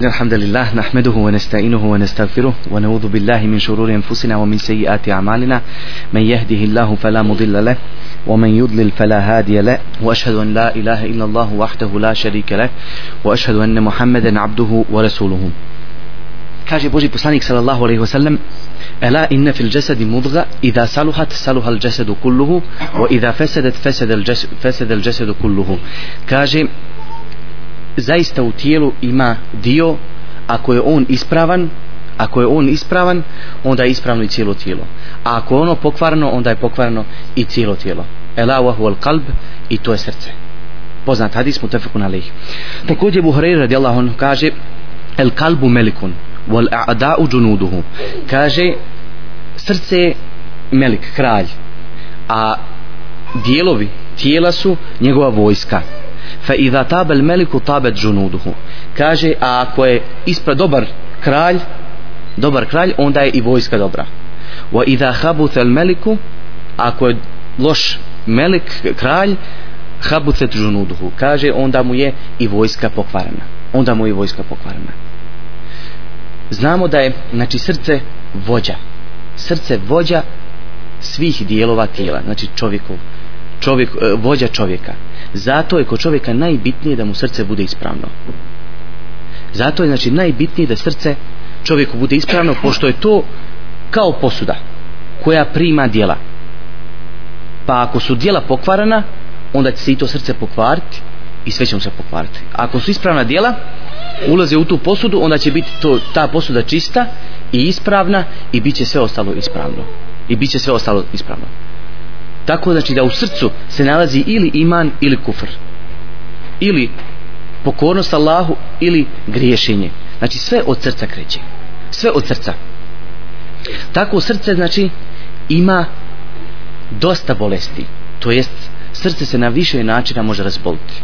الحمد لله نحمده ونستعينه ونستغفره ونعوذ بالله من شرور أنفسنا ومن سيئات أعمالنا. من يهده الله فلا مضل له ومن يضلل فلا هادي له. وأشهد أن لا إله إلا الله وحده لا شريك له وأشهد أن محمدا عبده ورسوله. Alejhi ve sellem ela inna fil jasadi mudgha idha saluhat saluha al jasadu kulluhu wa idha fasadat fasada al jasad fasada al jasadu kulluhu. Kaže zaista u tijelu ima dio ako je on ispravan ako je on ispravan onda je ispravno i cijelo tijelo. A ako je ono pokvarno onda je pokvarno i cijelo tijelo. Ela wahu al kalb i to je srce. Poznat hadis mutafakun alejhi takođe Buhari radijallahu anhu kaže el kalbu melikun wal a'da'u junuduhu. Kaže srce melik kralj a dijelovi tijela su njegova vojska fa idha taba al maliku tabat junuduhu kaže a ako je ispred dobar kralj dobar kralj onda je i vojska dobra. Wa idha khabutha al maliku ako je loš melik kralj khabuthat junuduhu kaže onda mu je i vojska pokvarena. Onda mu je i vojska pokvarena. Znamo da je znači srce vođa. Srce vođa svih dijelova tijela. Znači čovjekov čovjek, e, vođa čovjeka zato je kod čovjeka najbitnije da mu srce bude ispravno. Zato je znači najbitnije da srce čovjeku bude ispravno pošto je to kao posuda koja prima dijela pa ako su dijela pokvarana onda će se i to srce pokvariti i sve će mu se pokvariti. Ako su ispravna dijela ulaze u tu posudu onda će biti to, ta posuda čista i ispravna i bit će sve ostalo ispravno. I bit će sve ostalo ispravno tako znači da u srcu se nalazi ili iman ili kufr. Ili pokornost Allahu ili griješenje. Znači sve od srca kreće. Sve od srca. Tako srce znači ima dosta bolesti. To jest srce se na više načina može razboliti.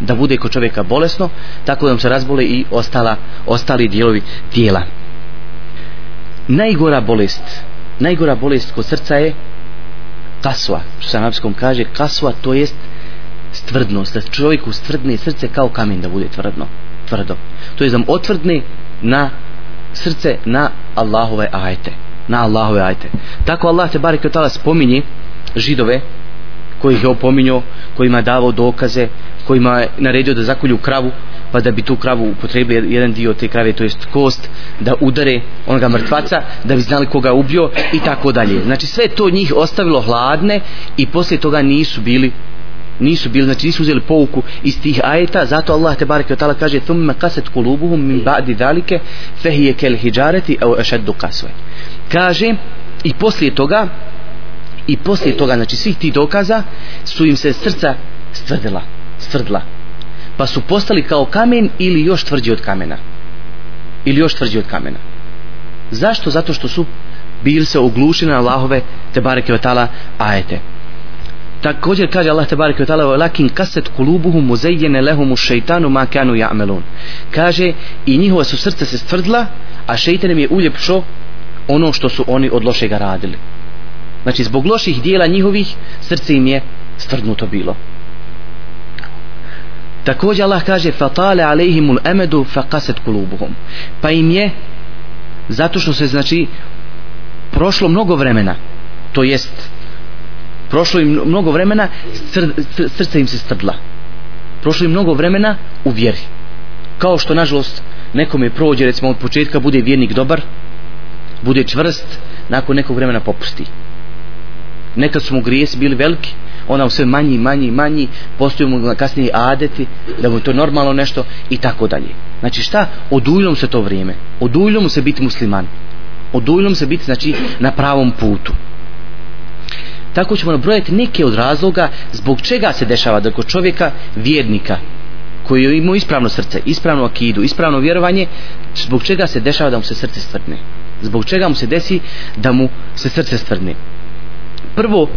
Da bude kod čovjeka bolesno tako da mu se razbole i ostala, ostali dijelovi tijela. Najgora bolest najgora bolest kod srca je kasva što se na arapskom kaže kasva to jest stvrdnost da čovjeku stvrdne srce kao kamen da bude tvrdno tvrdo. To je da mu otvrdne na srce na Allahove ajete na Allahove ajete. Tako Allah te barek spominje židove koji je opominjao kojima je davao dokaze kojima je naredio da zakolju kravu pa da bi tu kravu upotrebili jedan dio te krave to jest kost da udare onoga mrtvaca da bi znali koga ubio i tako dalje. Znači sve to njih ostavilo hladne i poslije toga nisu bili nisu bili, znači nisu uzeli pouku iz tih ajeta, zato Allah te bareke od tala kaže thumma qasat kulubuhum min ba'di dalike fehije kal hijarati aw ashaddu kasve kaže i poslije toga i poslije toga znači svih tih dokaza su im se srca stvrdila stvrdla pa su postali kao kamen ili još tvrđi od kamena? Ili još tvrđi od kamena? Zašto? zato što su bili se oglušili na Allahove te bareke tala ajete. Također kaže Allah te bareke od tala lakin kaset kulubuhum muzejjene lehumu šeitanu ma kanu ja'melun kaže i njihova su srca se stvrdla a šejtan im je uljepšo ono što su oni od lošega radili. Znači zbog loših dijela njihovih srce im je stvrdnuto bilo također Allah kaže fatale alejhimul emedu faqasat kulubuhum. Pa im je zato što se znači prošlo mnogo vremena to jest prošlo im mnogo vremena sr, srce im se strdla. Prošlo im mnogo vremena u vjeri. Kao što nažalost nekome prođe recimo od početka bude vjernik dobar bude čvrst nakon nekog vremena popusti. Nekad su mu grijesi bili veliki ona u sve manji, manji, manji postoju mu kasnije adeti da mu to normalno nešto i tako dalje. Znači šta, oduljilo mu se to vrijeme. Oduljilo mu se biti musliman. Oduljilo mu se biti znači na pravom putu. Tako ćemo nabrojati neke od razloga zbog čega se dešava da kod čovjeka vjernika koji je imao ispravno srce, ispravnu akidu, ispravno vjerovanje, zbog čega se dešava da mu se srce stvrdne. Zbog čega mu se desi da mu se srce stvrdne. Prvo,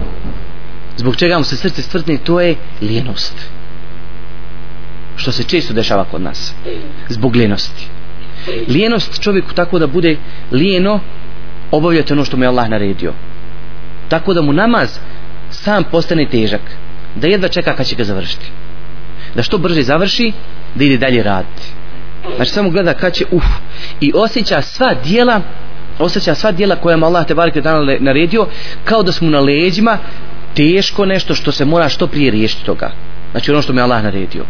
zbog čega mu se srce stvrtne to je lijenost. Što se često dešava kod nas. Zbog lijenosti. Lijenost čovjeku tako da bude lijeno obavljati ono što mu je Allah naredio. Tako da mu namaz sam postane težak. Da jedva čeka kad će ga završiti. Da što brže završi, da ide dalje raditi. znači samo gleda kad će uf i osjeća sva dijela osjeća sva dijela koja mu Allah te barek naredio kao da smo na leđima teško nešto što se mora što prije riješiti toga. Znači ono što mi Allah naredio.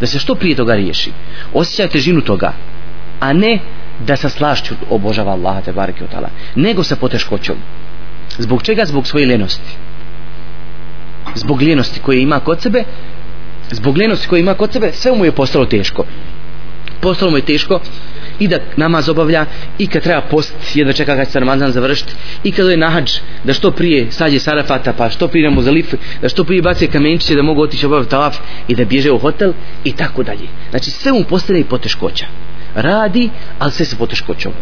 Da se što prije toga riješi. Osjećaj težinu toga. A ne da sa slašću obožava Allah te bareke utala nego sa poteškoćom. Zbog čega? Zbog svoje ljenosti. Zbog ljenosti koje ima kod sebe zbog ljenosti koje ima kod sebe sve mu je postalo teško. Postalo mu je teško i da namaz obavlja i kad treba post jedva čeka kad se Ramazan završiti i kad je nahađ da što prije sađe Sarafata pa što prije mu zalif da što prije bace kamenčiće da mogu otići obaviti tavaf i da bježe u hotel i tako dalje. Znači sve mu postane i poteškoća. Radi ali sve se poteškoćom.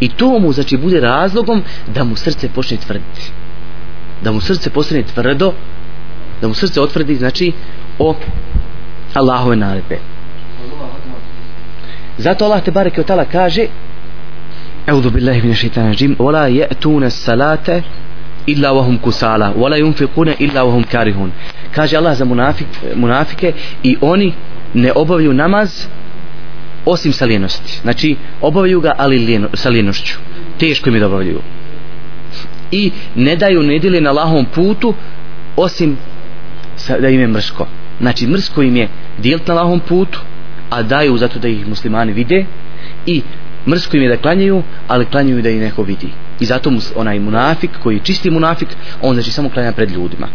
I to mu znači bude razlogom da mu srce počne tvrditi. Da mu srce postane tvrdo da mu srce otvrdi znači o Allahove naredbe zato Allah te bareke od tala kaže Eudu billahi min shaitan rajim Wala je'tuna salate illa wahum kusala Wala yunfiquna illa wahum karihun. Kaže Allah za munafik, munafike I oni ne obavljaju namaz Osim sa lijenosti Znači obavljaju ga ali lijeno, sa lijenošću. Teško im je da obavljaju. I ne daju nedjelje na lahom putu Osim sa, da im je mrsko. Znači mrsko im je dijeliti na lahom putu a daju zato da ih muslimani vide i mrsko im je da klanjaju ali klanjaju da ih neko vidi. I zato onaj munafik koji je čisti munafik on znači samo klanja pred ljudima.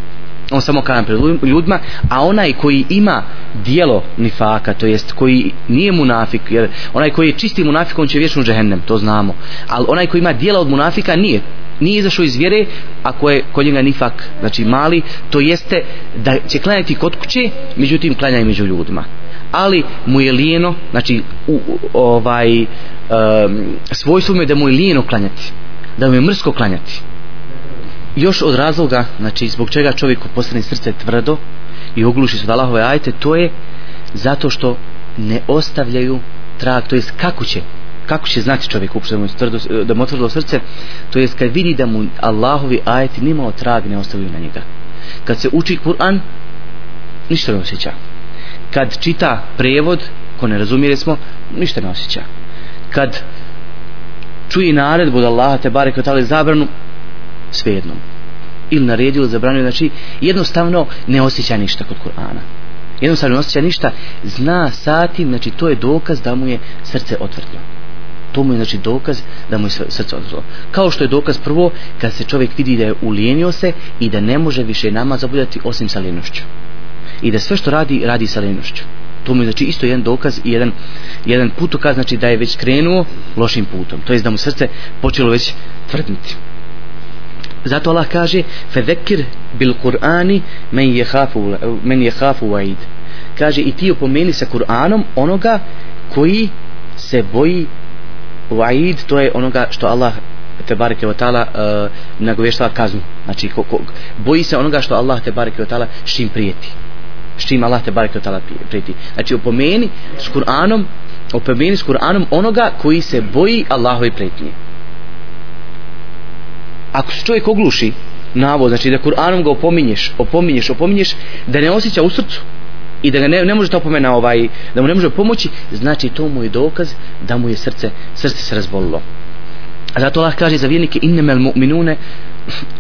On samo klanja pred ljudima a onaj koji ima dijelo nifaka to jest koji nije munafik jer onaj koji je čisti munafik on će vječno džehennem to znamo. Ali onaj koji ima dijela od munafika nije. Nije izašao iz vjere ako je kod njega nifak znači mali to jeste da će klanjati kod kuće međutim klanja i među ljudima ali mu je lijeno znači u, ovaj um, svojstvo mu je da mu je lijeno klanjati da mu je mrsko klanjati. Još od razloga znači zbog čega čovjeku postane srce tvrdo i ogluši se od Allahove ajte to je zato što ne ostavljaju trag to jest kako će kako će znati čovjek uopšte da mu, tvrdo, da mu otvrdilo srce to jest kad vidi da mu Allahovi ajeti nimao trag ne ostavljaju na njega. Kad se uči Kur'an ništa ne osjeća kad čita prevod ko ne razumije smo ništa ne osjeća. Kad čuje naredbu od Allaha te barek od zabranu svejedno. Ili naredio ili zabranio znači jednostavno ne osjeća ništa kod Kur'ana. Jednostavno ne osjeća ništa. Zna sati znači to je dokaz da mu je srce otvrdilo to mu je znači dokaz da mu je srce otvrdilo kao što je dokaz prvo kad se čovjek vidi da je ulijenio se i da ne može više nama obavljati osim sa ljenošću i da sve što radi, radi sa lenošću. To mu je znači isto jedan dokaz i jedan, jedan putokaz, znači da je već krenuo lošim putom. To je da mu srce počelo već tvrdniti. Zato Allah kaže fedekir bil Kur'ani men je men je hafu vaid. Kaže i ti opomeni sa Kur'anom onoga koji se boji vaid, to je onoga što Allah te bareke ve taala uh, nagovještava kaznu. Znači ko, ko, boji se onoga što Allah te bareke ve taala šim prijeti s čim Allah te barek tala priti. Znači opomeni s Kur'anom, opomeni s Kur'anom onoga koji se boji Allahove pretnje. Ako se čovjek ogluši navod, znači da Kur'anom ga opominješ, opominješ, opominješ, da ne osjeća u srcu i da ga ne, ne može ta opomena ovaj, da mu ne može pomoći, znači to mu je dokaz da mu je srce, srce se razbolilo. A zato Allah kaže za vjernike innemel mu'minune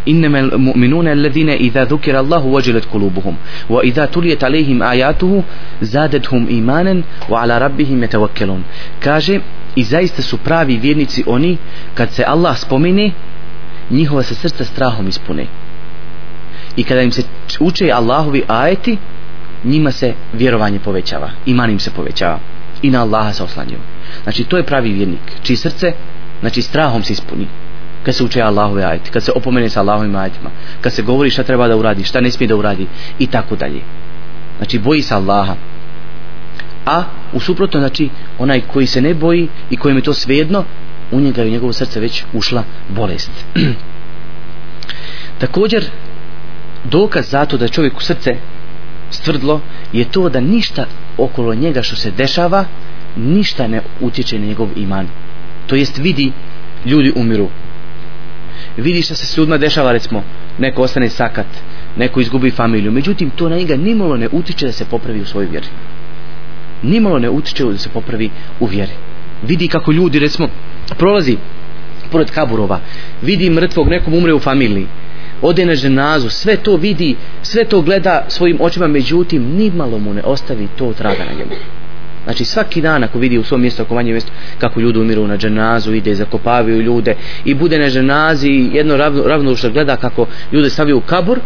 إنما المؤمنون الذين إذا ذكر الله وجلت قلوبهم وإذا تليت عليهم آياته زادتهم إيمانا وعلى ربهم يتوكلون kaže i zaista su pravi vjernici oni kad se Allah spomene njihova se srca strahom ispune i kada im se uče Allahovi ajeti njima se vjerovanje povećava iman im se povećava i na Allaha se oslanjuju znači to je pravi vjernik čiji srce znači strahom se ispuni kad se uče Allahove ajeti, kad se opomene sa Allahovim ajetima, kad se govori šta treba da uradi, šta ne smije da uradi i tako dalje. Znači boji se Allaha. A u suprotno, znači onaj koji se ne boji i kojem je to svejedno, u njega i u njegovo srce već ušla bolest. Također, dokaz zato da čovjeku srce stvrdlo je to da ništa okolo njega što se dešava, ništa ne utječe na njegov iman. To jest vidi ljudi umiru, vidi šta se s ljudima dešava recimo neko ostane sakat neko izgubi familiju. Međutim to na njega nimalo ne utiče da se popravi u svojoj vjeri. Nimalo ne utiče da se popravi u vjeri. Vidi kako ljudi recimo prolazi pored kaburova vidi mrtvog nekom umre u familiji ode na ženazu sve to vidi sve to gleda svojim očima međutim nimalo mu ne ostavi to traga na njemu. Znači svaki dan ako vidi u svom mjestu, ako manje mjestu, kako ljudi umiru na dženazu, ide, zakopavaju ljude i bude na dženazi jedno ravno, ravnodušno gleda kako ljude stavio u kabur,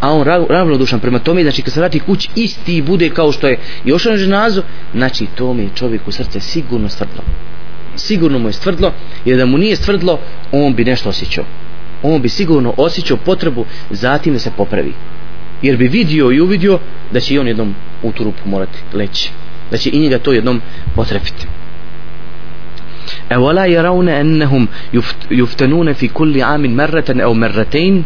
a on rav, ravnodušan prema tome, znači kad se vrati kuć isti bude kao što je još na dženazu, znači to mi je čovjek u srce sigurno stvrdlo. Sigurno mu je stvrdlo, jer da mu nije stvrdlo, on bi nešto osjećao. On bi sigurno osjećao potrebu zatim da se popravi. Jer bi vidio i uvidio da će i on jednom u tu rupu morati leći da će i njega to jednom potrepiti أولا يرون أنهم يفتنون في كل عام مرة أو مرتين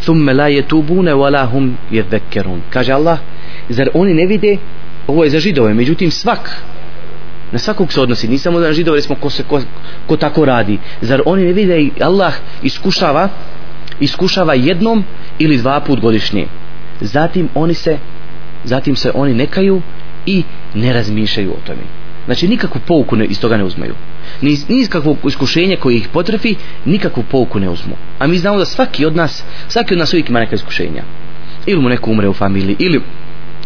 ثم لا يتوبون ولا هم يذكرون kaže Allah zar oni ne vide ovo je za židove međutim svak na svakog se odnosi nisam samo za židove recimo ko, se, ko, ko tako radi zar oni ne vide Allah iskušava iskušava jednom ili dva put godišnje zatim oni se zatim se oni nekaju i ne razmišljaju o tome. Znači nikakvu pouku ne, iz toga ne uzmaju. Ni, ni iz kakvog iskušenja koje ih potrefi nikakvu pouku ne uzmu. A mi znamo da svaki od nas svaki od nas uvijek ima neka iskušenja. Ili mu neko umre u familiji ili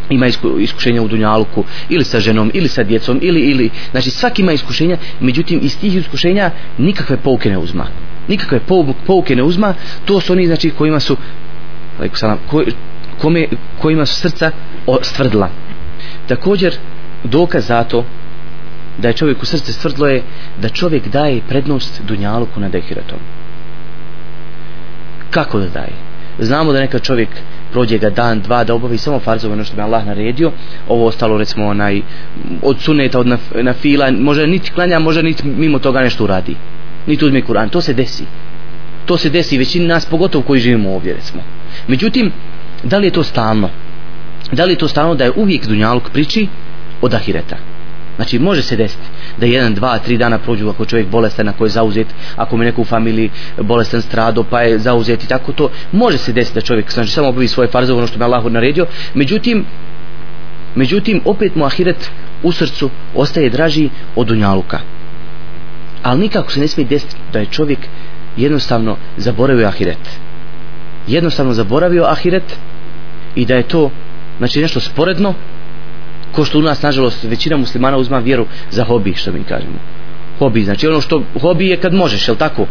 ima iskušenja u dunjaluku ili sa ženom ili sa djecom ili ili znači svaki ima iskušenja međutim iz tih iskušenja nikakve pouke ne uzma. Nikakve pouke ne uzma. To su oni znači kojima su kome, kojima su srca stvrdila također dokaz za to da je čovjek u srce stvrdlo je da čovjek daje prednost dunjaluku nad ehiratom kako da daje? Znamo da neka čovjek prođe ga dan, dva da obavi samo farzove ono što bi Allah naredio. Ovo ostalo recimo onaj od suneta, od na fila može niti klanja, može niti mimo toga nešto uradi. Niti uzme Kur'an, to se desi. To se desi većini nas pogotovo koji živimo ovdje recimo. Međutim da li je to stalno? Da li je to stano da je uvijek dunjaluk priči od ahireta? Znači može se desiti da jedan, dva, tri dana prođu ako čovjek bolestan, ako je zauzet ako mi neko u familiji bolestan strado pa je zauzet i tako to može se desiti da čovjek znači samo obavi svoje farze ono što me Allah naredio. Međutim međutim opet mu ahiret u srcu ostaje draži od dunjaluka. Ali nikako se ne smije desiti da je čovjek jednostavno zaboravio ahiret. Jednostavno zaboravio ahiret i da je to znači nešto sporedno ko što u nas nažalost većina muslimana uzma vjeru za hobi što mi kažemo. Hobi znači ono što hobi je kad možeš jel tako?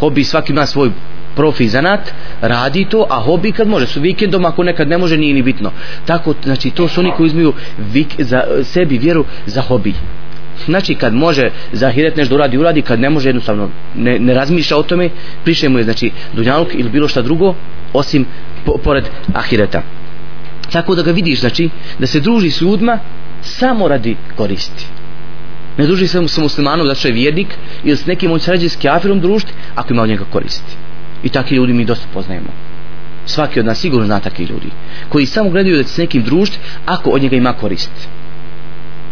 Hobi svaki ima svoj profi zanat radi to a hobi kad može. Su vikendom ako nekad ne može nije ni bitno. Tako znači to su oni koji uzmiju vik, za sebi vjeru za hobi. Znači kad može za hiret nešto uradi uradi kad ne može jednostavno ne, ne razmišlja o tome priše mu je znači dunjaluk ili bilo šta drugo osim po, pored ahireta tako da ga vidiš znači da se druži s ljudima samo radi koristi. Ne druži se sa muslimanom zato što je vjernik ili s nekim on sređe s kafirom družiti ako ima od njega koristi. I takvi ljudi mi dosta poznajemo. Svaki od nas sigurno zna takvi ljudi koji samo gledaju da će s nekim družiti ako od njega ima korist.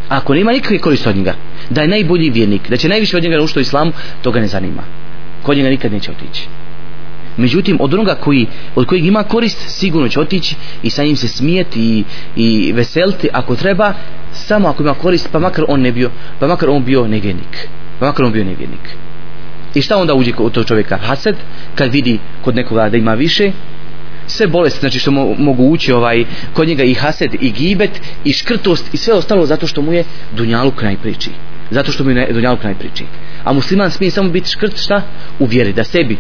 Ako nema nikakve koriste od njega da je najbolji vjernik da će najviše od njega naučiti u islamu to ga ne zanima. Kod njega nikad neće otići međutim od onoga koji, od kojeg ima korist sigurno će otići i sa njim se smijeti i, i veseliti ako treba samo ako ima korist pa makar on ne bio pa makar on bio nevjernik pa makar on bio nevjernik i šta onda uđe kod tog čovjeka? Hased kad vidi kod nekoga da ima više? Sve bolesti znači što mo, mogu ući ovaj kod njega i hased i gibet i škrtost i sve ostalo zato što mu je dunjaluk najpriči zato što mu je dunjaluk najpriči a musliman smije samo biti škrt šta? U vjeri da sebi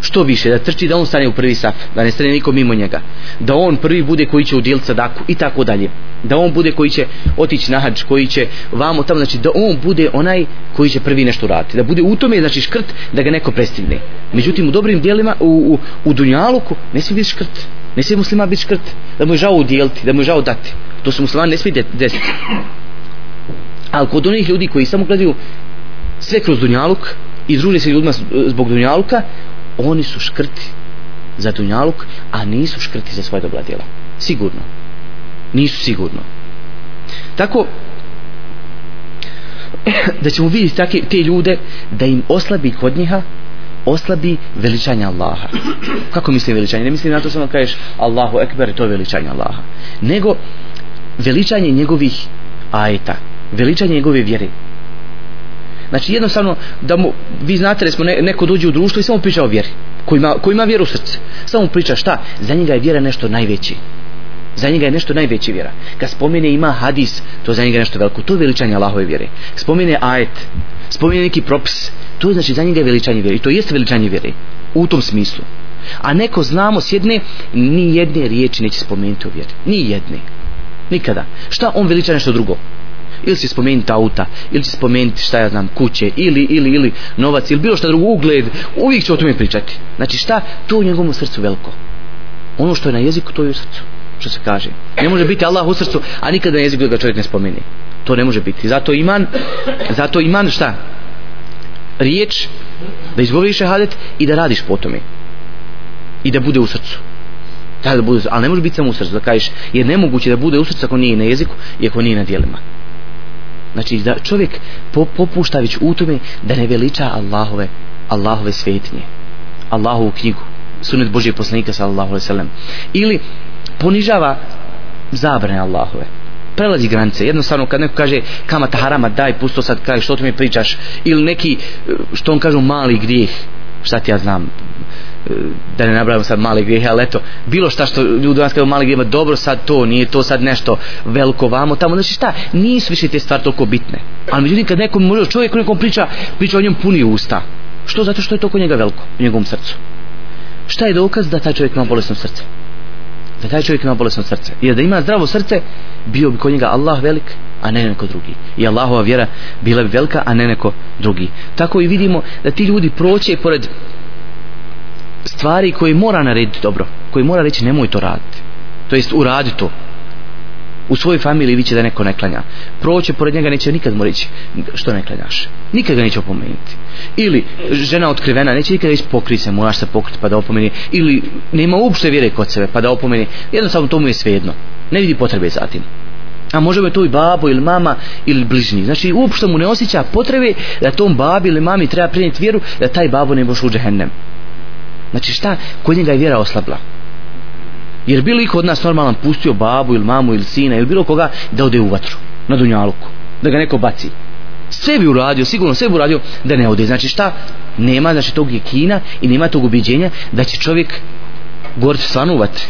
što više da trči da on stane u prvi saf da ne stane niko mimo njega. Da on prvi bude koji će udjeliti sadaku i tako dalje. Da on bude koji će otići na hađ koji će vamo tamo znači da on bude onaj koji će prvi nešto raditi. Da bude u tome znači škrt da ga neko prestigne. Međutim u dobrim dijelima u, u, u dunjaluku ne smije biti škrt. Ne smije muslima biti škrt. Da mu je žao udjeliti da mu je žao dati. To su musliman ne smije desiti. Ali kod onih ljudi koji samo gledaju sve kroz dunjaluk i druže se ljudima zbog dunjaluka oni su škrti za dunjaluk a nisu škrti za svoje dobra djela. Sigurno. Nisu sigurno. Tako da ćemo vidjeti take, te ljude da im oslabi kod njiha oslabi veličanje Allaha. Kako mislim veličanje? Ne mislim na to samo kažeš Allahu ekber to je veličanje Allaha. Nego veličanje njegovih ajeta veličanje njegove vjere znači jednostavno da mu vi znate da smo ne, neko dođe u društvo i samo priča o vjeri ko ima, ko ima vjeru u srce. Samo priča šta? Za njega je vjera nešto najveći. Za njega je nešto najveći vjera. Kad spomene ima hadis to za njega je nešto veliko. To je veličanje Allahove vjere. Spomene ajet spomene neki propis to je znači za njega je veličanje vjere. I to jeste veličanje vjere u tom smislu. A neko znamo s jedne ni jedne riječi neće spomenuti o vjeri. Ni jedne. Nikada. Šta on veliča nešto drugo? Ili će spomenuti auta ili će spomenuti šta ja znam kuće ili ili ili novac ili bilo šta drugo ugled. Uvijek će o tome pričati. Znači šta? To u njegovom srcu veliko. Ono što je na jeziku to je u srcu što se kaže. Ne može biti Allah u srcu a nikada na jeziku da ga čovjek ne spomeni. To ne može biti. Zato iman zato iman šta? Riječ da izgovoriš šehadet i da radiš po tome. I da bude u srcu. Da, da bude, ali ne može biti samo u srcu da kažeš jer nemoguće da bude u srcu ako nije na jeziku i ako nije na dijelima znači da čovjek popušta već u tome da ne veliča Allahove Allahove svetinje Allahovu knjigu sunet Božije poslanika sallallahu alaihi sallam. Ili ponižava zabrane Allahove. Prelazi granice. Jednostavno kad neko kaže kamata harama daj pusto sad kaj što ti mi pričaš? Ili neki što on kažu mali grijeh. Šta ti ja znam? Da ne nabravimo sad mali grijeh ali eto bilo šta što ljudi nas kažu mali grijehe, dobro sad to nije to sad nešto veliko vamo tamo. Znači šta nisu više te stvari toliko bitne. Ali međutim kad nekom možda čovjek nekom priča priča o njemu puni usta. Što? Zato što je to kod njega veliko u njegovom srcu. Šta je dokaz da taj čovjek ima bolesno srce? Da taj čovjek ima bolesno srce. Jer da ima zdravo srce bio bi kod njega Allah velik a ne neko drugi. I Allahova vjera bila bi velika a ne neko drugi. Tako i vidimo da ti ljudi proće pored stvari koje mora narediti dobro koji mora reći nemoj to raditi. To jest uradi to. U svojoj familiji viće da neko ne klanja. Proće pored njega neće nikad mu reći što ne klanjaš? Nikad ga neće opomenuti. Ili žena otkrivena neće nikad reći pokri se moraš se pokriti pa da opomeni. Ili nema uopšte vjere kod sebe pa da opomeni. Jednostavno to mu je svejedno. Ne vidi potrebe za tim. A može je to i babo ili mama ili bližnji. Znači uopšte mu ne osjeća potrebe da tom babi ili mami treba prinijeti vjeru da taj babo ne boš u džehennem znači šta? Kod njega je vjera oslabla. Jer bilo iko od nas normalan pustio babu ili mamu ili sina ili bilo koga da ode u vatru na dunjaluku da ga neko baci? Sve bi uradio sigurno sve bi uradio da ne ode. Znači šta? Nema znači tog jekina i nema tog ubiđenja da će čovjek goriti stvarno u vatri.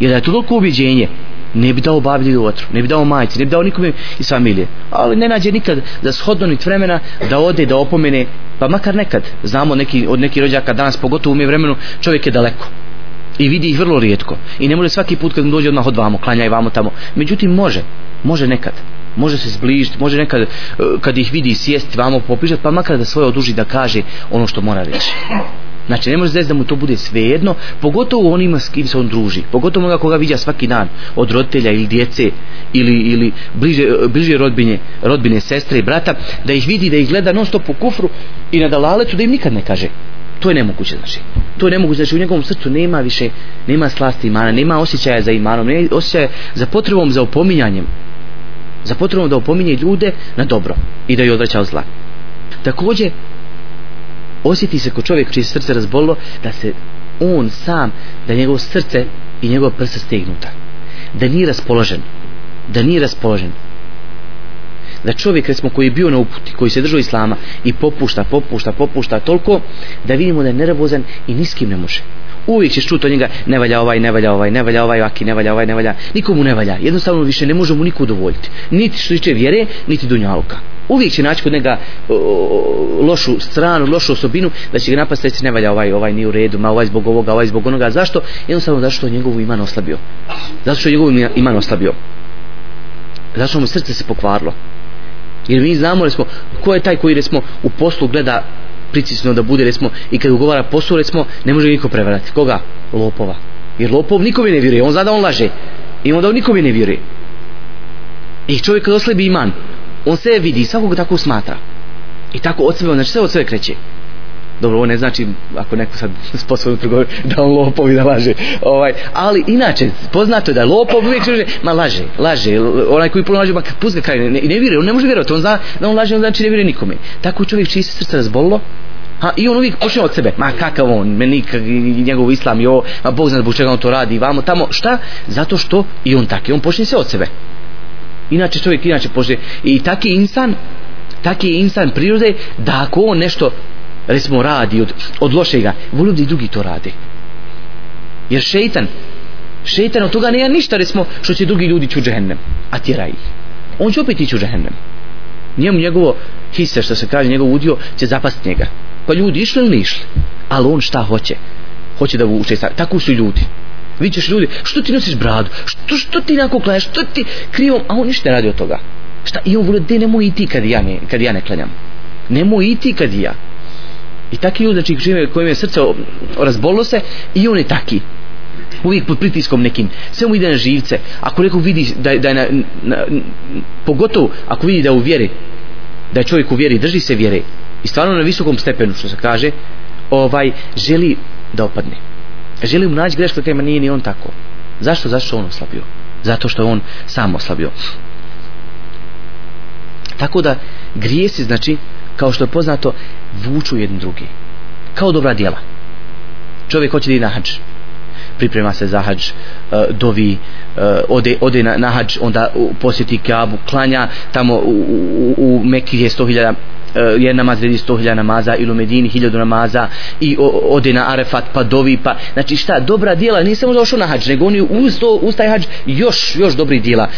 Jer da je to toliko ubiđenje ne bi dao babi u vatru, ne bi dao majci, ne bi dao nikome iz familije. Ali ne nađe nikad za shodno nit vremena da ode, da opomene, pa makar nekad. Znamo neki, od nekih rođaka danas, pogotovo u mi vremenu, čovjek je daleko. I vidi ih vrlo rijetko. I ne može svaki put kad dođe odmah od vamo, klanja i vamo tamo. Međutim, može. Može nekad. Može se zbližiti, može nekad eh, kad ih vidi sjesti vamo popišati, pa makar da svoje oduži da kaže ono što mora reći. Znači ne može znači da mu to bude svejedno, pogotovo onima s kim se on druži, pogotovo onoga koga vidja svaki dan od roditelja ili djece ili, ili bliže, eh, bliže rodbine, rodbine, sestre i brata, da ih vidi, da ih gleda non stop u kufru i na dalaletu da im nikad ne kaže. To je nemoguće znači. To je nemoguće znači u njegovom srcu nema više, nema slasti imana, nema osjećaja za imanom, nema osjećaja za potrebom za opominjanjem. Za potrebom da opominje ljude na dobro i da ih odvraća od zla. Također, osjeti se ko čovjek čije srce razbolilo da se on sam da njegovo srce i njegova prsa stegnuta da nije raspoložen. Da nije raspoložen. Da čovjek recimo koji je bio na uputi koji se držao islama i popušta, popušta, popušta toliko da vidimo da je nervozan i niskim ne može. Uvijek ćeš čuti od njega ne valja ovaj, ne valja ovaj, ne valja ovaj, aki, ne valja ovaj, ne valja. Nikomu ne valja, jednostavno više ne možemo niko udovoljiti. Niti što tiče vjere, niti dunjaluka uvijek će naći kod njega lošu stranu, lošu osobinu da će ga napast reći ne valja ovaj, ovaj nije u redu ma ovaj zbog ovoga, ovaj zbog onoga. Zašto? jednostavno zašto je njegovu iman oslabio. Zato što je njegovu iman oslabio. Zašto mu srce se pokvarilo. jer mi znamo recimo, ko je taj koji recimo, u poslu gleda pricisno da bude recimo, i kad ugovara poslu recimo, ne može niko prevarati. Koga? lopova. Jer lopov nikome ne vjeruje, on zna da on laže. I onda on nikome ne vjeruje. I čovjek kad oslabi iman on sve vidi, svakog tako smatra. I tako od sebe, znači sve od sebe kreće. Dobro, ovo ne znači, ako neko sad sposobno trgovi, da on lopov i da laže. Ovaj, ali inače, poznato je da lopov uvijek laže, ma laže, laže. Onaj koji puno laže, ma pust ga kraj, ne, ne vjeruje, on ne može vjerovati, on zna da on laže, on znači ne vjeruje nikome. Tako čovjek čiji se srce razbolilo, Ha, I on uvijek počne od sebe, ma kakav on, meni njegov islam i ovo, ma Bog zna zbog čega on to radi, vamo tamo, šta? Zato što i on tako, on počne sve od sebe inače čovjek inače pože. I taki insan taki insan prirode da ako on nešto recimo radi od, od lošega volio da i drugi to rade jer šeitan šeitan od toga nema ništa recimo što će drugi ljudi ću džehennem a tjera ih. On će opet ići u džehennem. Njemu njegovo hise što se kaže njegov udio će zapast njega. Pa ljudi išli ili ne išli? Ali on šta hoće? Hoće da vuče tako su ljudi vidiš ljudi što ti nosiš bradu? Što, što ti nako klanjaš što ti krivo a on ništa ne radi od toga. Šta? I on vole de nemoj ti kad ja ne, kad ja ne klanjam. Nemoj iti kad ja. I taki ljudi znači žive kojim je srce razbolilo se i on je taki. Uvijek pod pritiskom nekim. Sve mu ide na živce. Ako neko vidi da, da je na, na, na, pogotovo ako vidi da u vjeri da je čovjek u vjeri drži se vjere. I stvarno na visokom stepenu što se kaže ovaj želi da opadne želi mu naći grešku tema, nije ni on tako. Zašto? Zašto on oslabio? Zato što je on sam oslabio. Tako da grijesi znači kao što je poznato vuču jedni drugi. Kao dobra djela. Čovjek hoće da ide na hađ. Priprema se za hađ e, dovi e, ode, ode na, na hađ onda posjeti Kaabu klanja tamo u, u, u Mekki je 100.000 Eh, je namaz redi 100.000 namaza ili u Medini 1000 namaza i o, ode na Arefat pa dovi pa znači šta dobra djela nije samo došao na hađ nego oni uz, to, uz taj hađ još, još dobri djela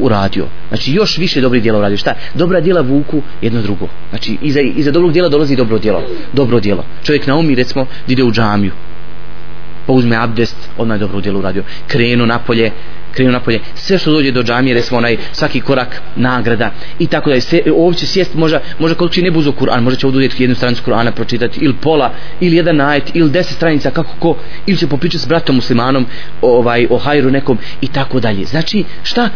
uradio. Znači još više dobri djela uradio. Šta dobra djela vuku jedno drugo. Znači iza, iza dobrog djela dolazi dobro djelo. Dobro djelo. Čovjek na umi recimo ide u džamiju pa uzme abdest, odmah je dobro djelo uradio. Krenu napolje, krenu napolje, sve što dođe do džamije, recimo onaj svaki korak nagrada i tako da se ovdje sjest, možda, možda koliko će ne buzu Kur'an, možda će oduzeti jednu stranicu Kur'ana pročitati, ili pola, ili jedan ajet ili deset stranica, kako ko, ili će popričati s bratom muslimanom, ovaj, o hajru nekom i tako dalje. Znači, šta?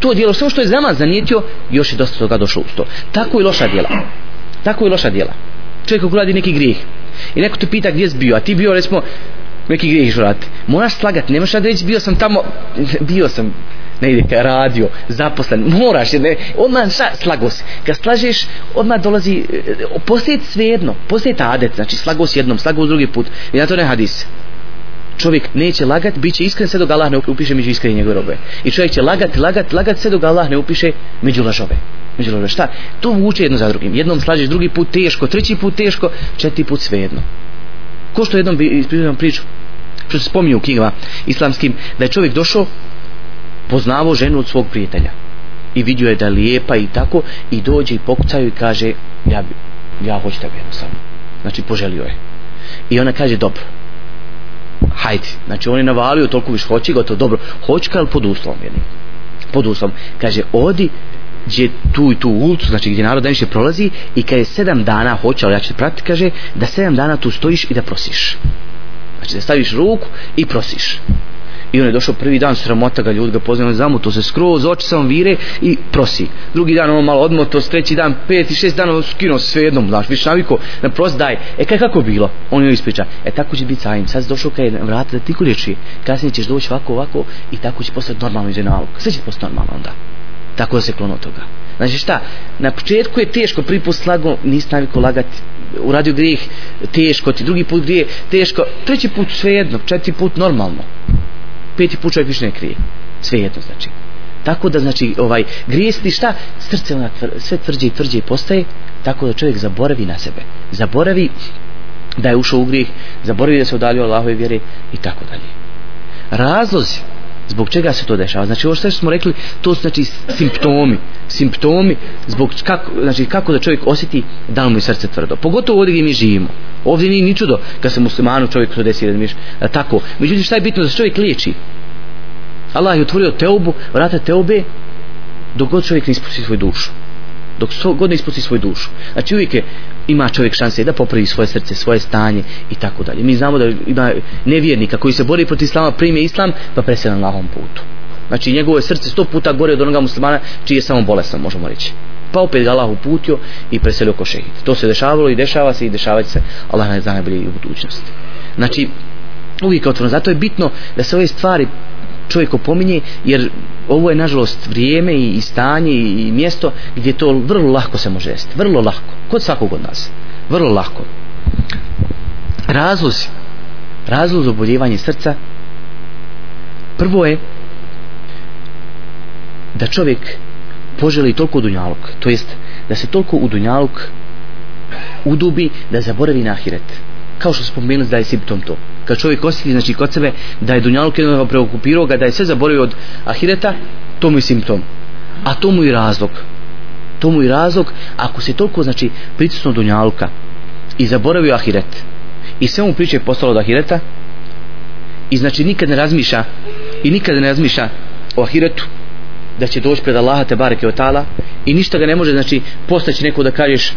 To djelo, sve što je zama zanijetio, još je dosta toga došlo uz to. Tako i loša djela. Tako i loša djela. Čovjek ako radi neki grijeh i neko te pita gdje si bio, a ti bio, recimo, neki grijeh žurati. Moraš slagati, nemaš da reći bio sam tamo, bio sam negdje ide radio, zaposlen, moraš, ne, odmah šta, slago si. Kad slažeš, odmah dolazi, e, postoje svejedno, postoje ta adet, znači slago si jednom, slago drugi put, i na to ne hadis. Čovjek neće lagat, bit će iskren sve dok Allah ne upiše među iskreni njegove robe. I čovjek će lagat, lagat, lagat sve dok Allah ne upiše među lažove. Među lažove. Šta? To vuče jedno za drugim. Jednom slažeš, drugi put teško, treći put teško, četiri put svejedno ko što jednom bi ispričao priču što se spominje u knjigama islamskim da je čovjek došao poznavo ženu od svog prijatelja i vidio je da je lijepa i tako i dođe i pokucaju i kaže ja, ja hoću tebe jednostavno. Znači poželio je. I ona kaže dobro hajde. Znači on je navalio toliko viš hoće gotovo dobro. Hoćka kao pod uslovom jednim. Pod uslovom. Kaže odi gdje tu i tu ulicu, znači gdje narod najviše prolazi i kad je sedam dana hoće, ali ja ću te pratiti, kaže da sedam dana tu stojiš i da prosiš. Znači da staviš ruku i prosiš. I on je došao prvi dan, sramota ga ljudi ga poznaju, zamu to se skroz, oči samo vire i prosi. Drugi dan on malo odmoto, treći dan, pet i šest dana skinuo sve jednom, znaš, više naviko, na prost daj. E kaj kako bilo? On joj ispriča. E tako će biti sajim. Sad došao kaj vrata da ti kulječi. Kasnije ćeš doći ovako, ovako i tako će postati normalno iz nalog. Sve će postati normalno onda tako da se klono toga. Znači šta na početku je teško prvi put slago nisi naviko lagati uradio grijeh teško ti drugi put grije teško treći put svejedno, četiri put normalno. Peti put čovjek više ne krije. Svejedno znači. Tako da znači ovaj grijesti šta? Srce ona tvr, sve tvrđe i tvrđe postaje tako da čovjek zaboravi na sebe. Zaboravi da je ušao u grijeh zaboravi da se udalio Allahove vjere i tako dalje. Razlozi zbog čega se to dešava? Znači ovo što smo rekli to su znači simptomi. Simptomi zbog kako, znači kako da čovjek osjeti da mu je srce tvrdo. Pogotovo ovdje gdje mi živimo. Ovdje nije ni čudo kad se muslimanu čovjek to desi da miš, tako. Međutim šta je bitno da se čovjek liječi? Allah je otvorio teubu vrata teube dok god čovjek ne ispusti svoju dušu dok god ne ispusti svoju dušu znači uvijek je ima čovjek šanse da popravi svoje srce, svoje stanje i tako dalje. Mi znamo da ima nevjernika koji se bori protiv islama, prime islam, pa presje na lahom putu. Znači njegovo je srce sto puta gore od onoga muslimana čiji je samo bolestan, možemo reći. Pa opet ga Allah uputio i preselio ko šehid. To se dešavalo i dešava se i dešavati se. Allah ne zna najbolje i u budućnosti. Znači, uvijek otvorno. Zato je bitno da se ove stvari čovjek opominje, jer ovo je nažalost vrijeme i stanje i i mjesto gdje to vrlo lahko se može jesti. Vrlo lahko. Kod svakog od nas. Vrlo lahko. Razlozi. Razlog za oboljevanje srca prvo je da čovjek poželi toliko dunjaluk to jest da se toliko u dunjaluk udubi da zaboravi na ahiret kao što spomenuli da je simptom to kad čovjek osjeti znači kod sebe da je dunjaluk jednostavno preokupirao ga da je sve zaboravio od ahireta to mu je simptom. A to mu je razlog. To mu je razlog ako se toliko znači pritisno dunjaluka i zaboravio ahiret i sve mu priče postalo od ahireta i znači nikad ne razmišlja i nikad ne razmišlja o ahiretu da će doći pred Allaha te bareke otala i ništa ga ne može znači postaći neko da kažeš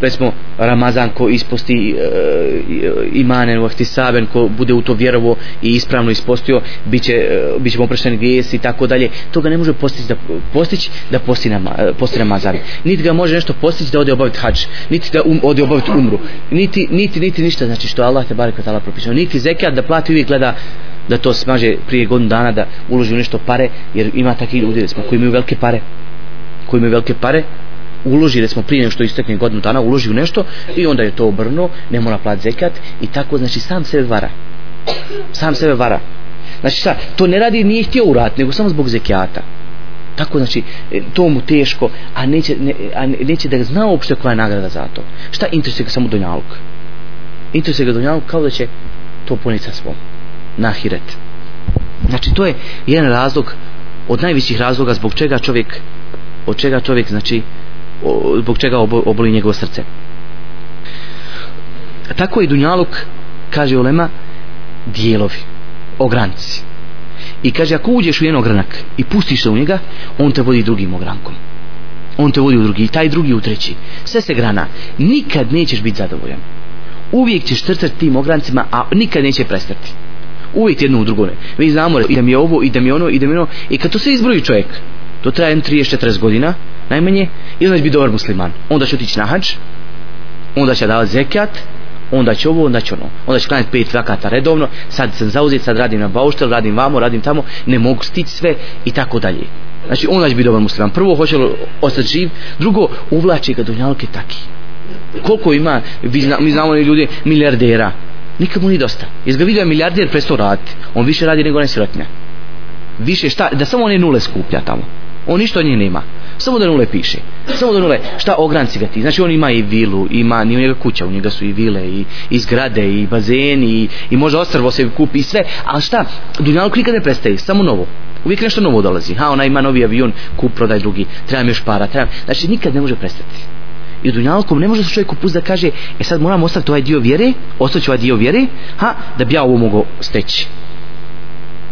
recimo Ramazan ko isposti e, e imanen u ahtisaben ko bude u to vjerovo i ispravno ispostio biće e, biće mu oprošteni grijesi i tako dalje. To ga ne može postići da, postići da posti, nama, e, posti Ramazan. Niti ga može nešto postići da ode obaviti hadž niti da um, ode obaviti umru. Niti, niti, niti ništa znači što Allah te barek ta'ala propisao. Niti zekat da plati uvijek gleda da to smaže prije godinu dana da uloži u nešto pare jer ima takvi ljudi recimo koji imaju velike pare. Koji imaju velike pare uloži recimo prije nešto što istekne godinu dana uloži u nešto i onda je to obrno ne mora plat zekat i tako znači sam sebe vara. Sam sebe vara. Znači šta to ne radi nije htio urat nego samo zbog zekijata. Tako znači e, to mu teško a neće, ne, a neće da zna uopšte koja je nagrada za to. Šta interesuje ga samo donjaluk? Interesuje ga donjaluk kao da će to poniti sa svom nahiret. znači to je jedan razlog od najvećih razloga zbog čega čovjek od čega čovjek znači zbog čega oboli njegovo srce. Tako i Dunjaluk kaže Olema dijelovi ogranci. I kaže ako uđeš u jedan ogranak i pustiš se u njega on te vodi drugim ogrankom. On te vodi u drugi taj drugi u treći. Sve se grana. Nikad nećeš biti zadovoljan. Uvijek ćeš trcati tim ograncima a nikad neće prestati uvijek jedno u drugo ne mi znamo i da mi je ovo i da mi je ono i da mi je ono. I kad to sve izbroji čovjek to traje 30-40 godina najmanje i onda će biti dobar musliman. Onda će otići na hađ onda će davati zekat onda će ovo, onda će ono. Onda će klanjati pet vakata redovno sad sam zauzet, sad radim na bauštel, radim vamo, radim tamo ne mogu stići sve i tako dalje. Znači onda će biti dobar musliman. Prvo hoće li ostati živ drugo uvlači ga do njalke taki. Koliko ima vi zna, mi znamo ljudi milijardera nikad mu nije dosta. Jer ga vidio milijarder prestao raditi? On više radi nego nesirotnja više šta, da samo one nule skuplja tamo. On ništa od njih nema. Samo da nule piše. Samo da nule šta ogranci ga ti? Znači on ima i vilu ima ni u njega kuća u njega su i vile i, i zgrade i bazeni i, i može ostrvo se kupi i sve. Ali šta Dunjaluk nikad ne prestaje samo novo. Uvijek nešto novo dolazi. Ha ona ima novi avion kup prodaj drugi. Trebam još para trebam. Znači nikad ne može prestati i dunjalkom ne može se čovjek upust da kaže e sad moram ostaviti ovaj dio vjere ostaviti ovaj dio vjere ha da bi ja ovo mogao steći.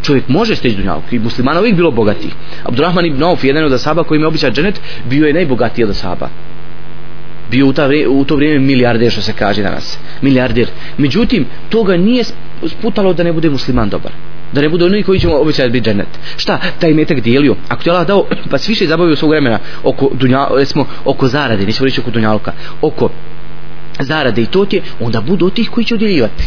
Čovjek može steći dunjalku i muslimana uvijek bilo bogati Abdurrahman ibn Auf jedan od asaba koji ima običaj dženet bio je najbogatiji od asaba bio u, ta u to vrijeme milijarder što se kaže danas. Milijarder. Međutim toga nije sputalo da ne bude musliman dobar da ne budu oni koji će običaj biti džennet šta taj metak dijelio ako ti Allah dao pa se više zabavio svog vremena oko, dunja, smo oko zarade nećemo reći oko dunjalka oko zarade i to ti onda budu od tih koji će udjeljivati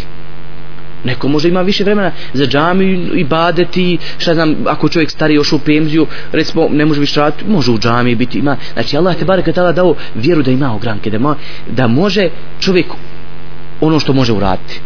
Neko može ima više vremena za džamiju i badeti, šta znam, ako čovjek stari još u penziju, recimo, ne može više raditi, može u džamiji biti, ima. Znači, Allah te barek tala dao vjeru da ima ogranke, da, mo, da može čovjek ono što može uraditi.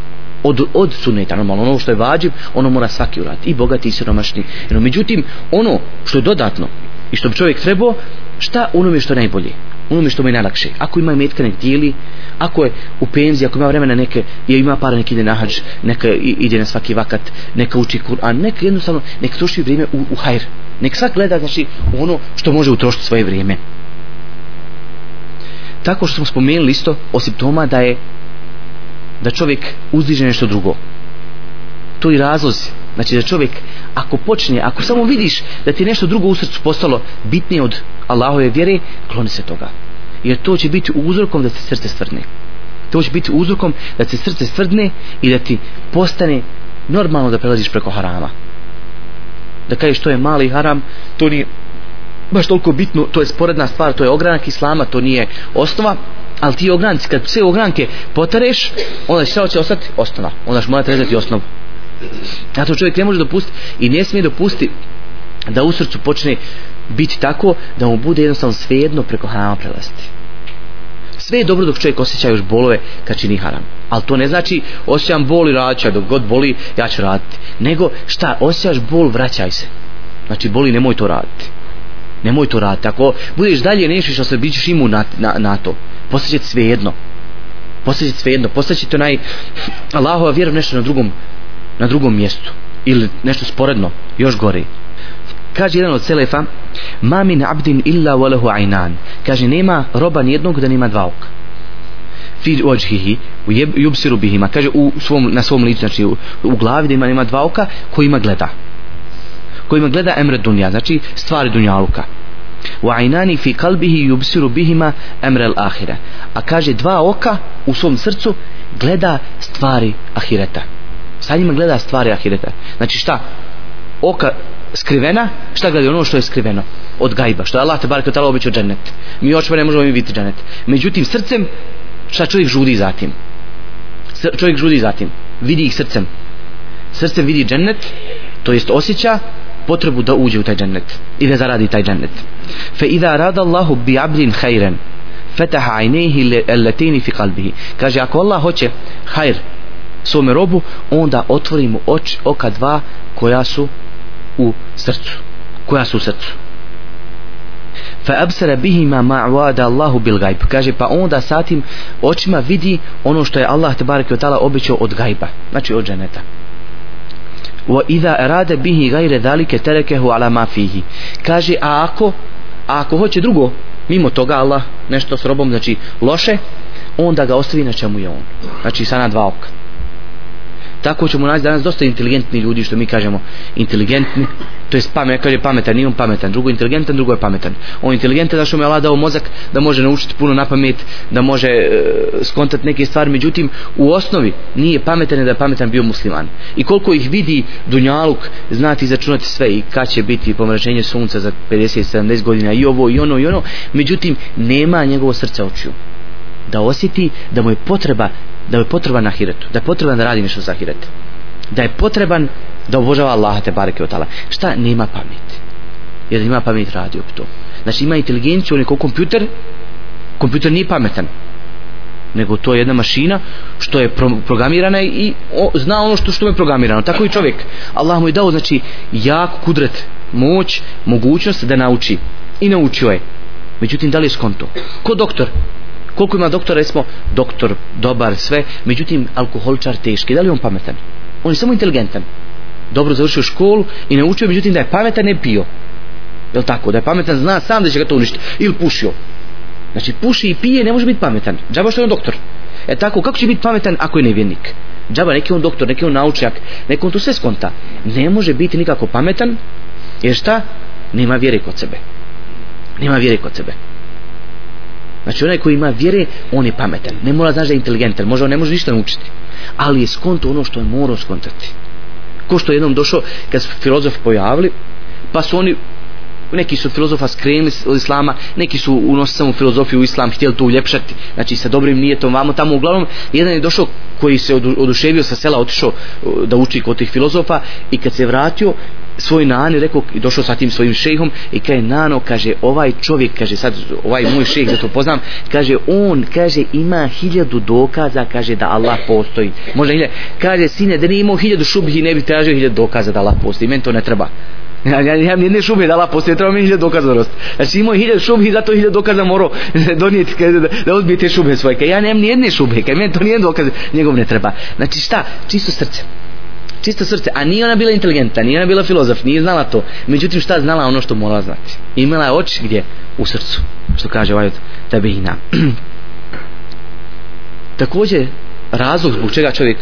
Od, od suneta, normalno, ono što je vađiv, ono mora svaki uraditi, i bogati i siromašni. No, međutim, ono što je dodatno i što bi čovjek trebao, šta onome što je najbolje? onome što mu je najlakše. Ako ima metka nek dijeli, ako je u penziji, ako ima vremena neke, je ima para neki ide na hađ, neka ide na svaki vakat, neka uči Kur'an, neka jednostavno, nek troši vrijeme u, u hajr. Nek svak gleda znači, ono što može utrošiti svoje vrijeme. Tako što smo spomenuli isto o simptoma da je da čovjek uzdiže nešto drugo. To i razlozi. Znači da čovjek ako počne, ako samo vidiš da ti nešto drugo u srcu postalo bitnije od Allahove vjere, kloni se toga. Jer to će biti uzrokom da se srce stvrdne. To će biti uzrokom da se srce stvrdne i da ti postane normalno da prelaziš preko harama. Da kažeš što je mali haram, to nije baš toliko bitno, to je sporedna stvar, to je ogranak islama, to nije osnova, ali ti ogranci, kad sve ogranke potareš, onda će će ostati osnova. Onda će morati rezati osnovu. Zato čovjek ne može dopustiti i ne smije dopustiti da u srcu počne biti tako da mu bude jednostavno svejedno preko harama prelaziti. Sve je dobro dok čovjek osjeća još bolove kad čini haram. Ali to ne znači osjećam bol i radit dok god boli ja ću raditi. Nego šta, osjećaš bol, vraćaj se. Znači boli, nemoj to raditi nemoj to raditi. Ako budeš dalje nešiš se bićeš imun na, na, na to postaće sve jedno postaće sve jedno postaće to naj Allahova vjera nešto na drugom na drugom mjestu. Ili nešto sporedno još gore. Kaže jedan od selefa ma min abdin illa walahu aynan. Kaže nema roba nijednog da nema dva oka. Fi wajhihi yubsiru bihima. Kaže u svom na svom licu znači u, u glavi da ima nema dva oka kojima gleda kojima gleda emre dunja znači stvari dunjaluka. Wa aynani fi qalbihi yubsiru bihima amra al-akhirah a kaže dva oka u svom srcu gleda stvari ahireta. Sa njima gleda stvari ahireta. Znači šta? Oka skrivena šta gleda ono što je skriveno. Od gajba što je Allah te barek tala običao džennet. Mi očima ne možemo im vidjeti džennet. Međutim srcem šta čovjek žudi za tim čovjek žudi za tim vidi ih srcem. Srcem vidi džennet to jest osjeća potrebu da uđe u taj džennet i da zaradi taj džennet. Fa idha rada Allahu bi abdin khairan fataha aynihi allatini fi qalbihi. Kaže ako Allah hoće khair svome robu onda otvori mu oči oka dva koja su u srcu. Koja su u srcu. Fa absara bihima ma wa'ada Allahu bil ghaib. Kaže pa onda sa tim očima vidi ono što je Allah te bareke ve taala obećao od gajba znači od dženeta wa idha arada bihi ghayra zalika tarakahu ala ma fihi. Kaže a ako a ako hoće drugo mimo toga Allah nešto s robom znači loše onda ga ostavi na čemu je on. Znači sa na dva oka tako ćemo naći danas dosta inteligentni ljudi što mi kažemo inteligentni. To je pamet, kaže pametan, nije on pametan. Drugo inteligentan, drugo je pametan. On je inteligentan zašto mu je Allah dao mozak da može naučiti puno na pamet da može e, skontat neke stvari. Međutim u osnovi nije pametan da je pametan bio musliman. I koliko ih vidi Dunjaluk znati izračunati sve i kad će biti pomračenje sunca za 50-70 godina i ovo i ono i ono. Međutim nema njegovo srce očiju da osjeti da mu je potreba da mu je potreban na hiretu, da je potreban da radi nešto za hiret. Da je potreban da obožava Allaha te bareke od tala. Šta? Nema pamet. Jer ima pamet radi op to. Znači ima inteligenciju, on je kao kompjuter, kompjuter nije pametan. Nego to je jedna mašina što je pro programirana i o, zna ono što što je programirano. Tako i čovjek. Allah mu je dao znači jak kudret, moć, mogućnost da nauči. I naučio je. Međutim, da li je skonto? Ko doktor? Koliko ima doktora recimo doktor dobar sve. Međutim alkoholčar teški. Da li on pametan? On je samo inteligentan. Dobro završio školu i naučio međutim da je pametan ne pio. Je tako? Da je pametan zna sam da će ga to uništiti. Ili pušio. Znači puši i pije ne može biti pametan. Džaba što je on doktor. E tako kako će biti pametan ako je nevjernik? Džaba neki on doktor neki on naučnjak, neki on tu sve skonta. Ne može biti nikako pametan jer šta? Nema vjere kod sebe. Nema vjere kod sebe. Znači onaj koji ima vjere, on je pametan. Ne mora znaš da je inteligentan, može on ne može ništa naučiti. Ali je skonto ono što je morao skontati. Ko što je jednom došao, kad su filozofi pojavili, pa su oni neki su filozofa skrenuli od islama, neki su unosili samo filozofiju u islam, htjeli to uljepšati, znači sa dobrim nijetom vamo tamo uglavnom, jedan je došao koji se oduševio sa sela, otišao uh, da uči kod tih filozofa i kad se vratio, svoj nani rekao i došao sa tim svojim šejhom i kaže nano kaže ovaj čovjek kaže sad ovaj moj šejh zato poznam kaže on kaže ima hiljadu dokaza kaže da Allah postoji može hiljadu kaže sine da nije imao hiljadu šubhi ne bi tražio hiljadu dokaza da Allah postoji meni to ne treba Ja, ja, ja jedne šube dala poslije, treba mi hiljad dokaza rost. Znači imao hiljad šube i zato hiljad dokaza morao donijeti kaj, da, da odbije te šube svoje. Kaj ja nemam ni jedne šube, kaj meni to nijedan dokaz njegov ne treba. Znači šta? Čisto srce čisto srce, a nije ona bila inteligentna, nije ona bila filozof, nije znala to. Međutim, šta znala ono što morala znati? Imala je oči gdje? U srcu, što kaže ovaj od tabihina. Također, razlog zbog čega čovjek,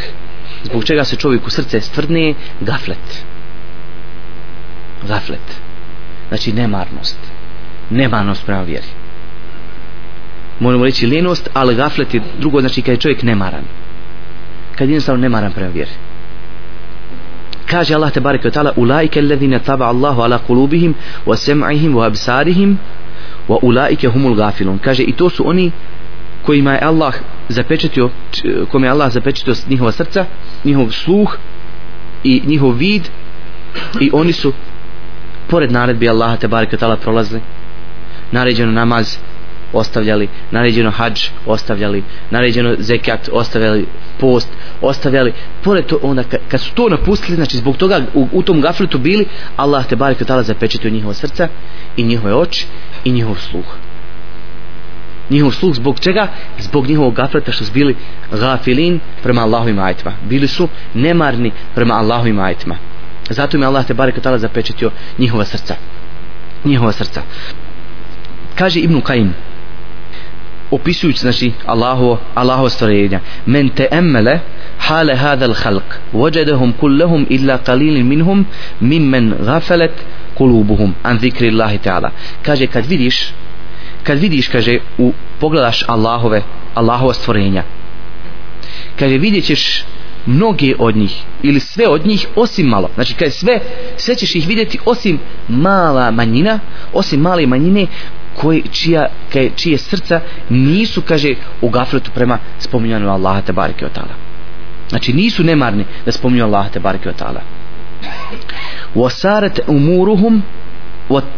zbog čega se čovjek u srce stvrdne, gaflet. Gaflet. Znači, nemarnost. Nemarnost prema vjeri. Možemo reći lenost, ali gaflet je drugo, znači kad je čovjek nemaran. Kad je jednostavno nemaran prema vjeri kaže Allah te bareke taala ulaika alladhina taba Allahu ala qulubihim wa sam'ihim wa absarihim wa ulaika humul ghafilun. Kaže i to su oni kojima je Allah zapečatio kome je Allah zapečatio njihova srca njihov sluh i njihov vid i oni su pored naredbi Allaha te bareke taala prolazili. Naređeno namaz ostavljali naređeno hađ ostavljali naređeno zekat ostavljali post ostavljali pored to onda kad su to napustili znači zbog toga u, u tom gafletu bili Allah te barek tala zapečetio njihova srca i njihove oči i njihov sluh njihov sluh zbog čega? Zbog njihovog gafleta što su bili gafilin prema Allahovim ajitima. Bili su nemarni prema Allahovim ajitima. Zato im Allah te barek tala zapečetio njihova srca. Njihova srca. Kaže Ibn Kajim opisujući znači Allahovo Allahovo stvorenja men te emmele hale hada l-halq wajadahum kullahum illa qalilin minhum mimmen ghafalat kulubuhum an zikri Allahi ta'ala. Kaže kad vidiš kad vidiš kaže u pogledaš Allahove Allahova stvorenja. Kaže vidjet ćeš mnoge od njih ili sve od njih osim malo. Znači kad sve sve ćeš ih vidjeti osim mala manjina osim male manjine koji, čija, kaj, čije srca nisu kaže u gafletu prema spominjanju Allaha te bareke otala znači nisu nemarni da spominju Allaha te bareke otala wasarat umuruhum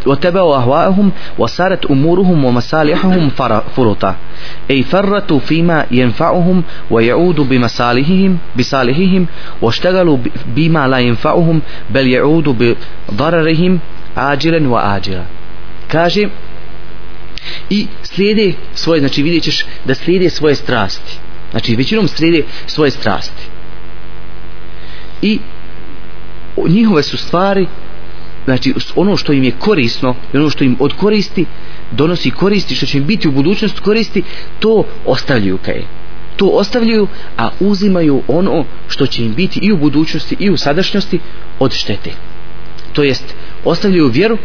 واتبعوا أهواءهم وصارت أمورهم ومصالحهم فرطا أي فرطوا فيما ينفعهم ويعود بمصالحهم بصالحهم واشتغلوا بما لا ينفعهم بل يعود بضررهم عاجلا وآجلا كاجي i slijede svoje, znači vidjet ćeš da slijede svoje strasti. Znači većinom slijede svoje strasti. I njihove su stvari znači ono što im je korisno i ono što im od koristi donosi koristi što će im biti u budućnosti koristi to ostavljaju kaj to ostavljaju a uzimaju ono što će im biti i u budućnosti i u sadašnjosti od štete to jest ostavljaju vjeru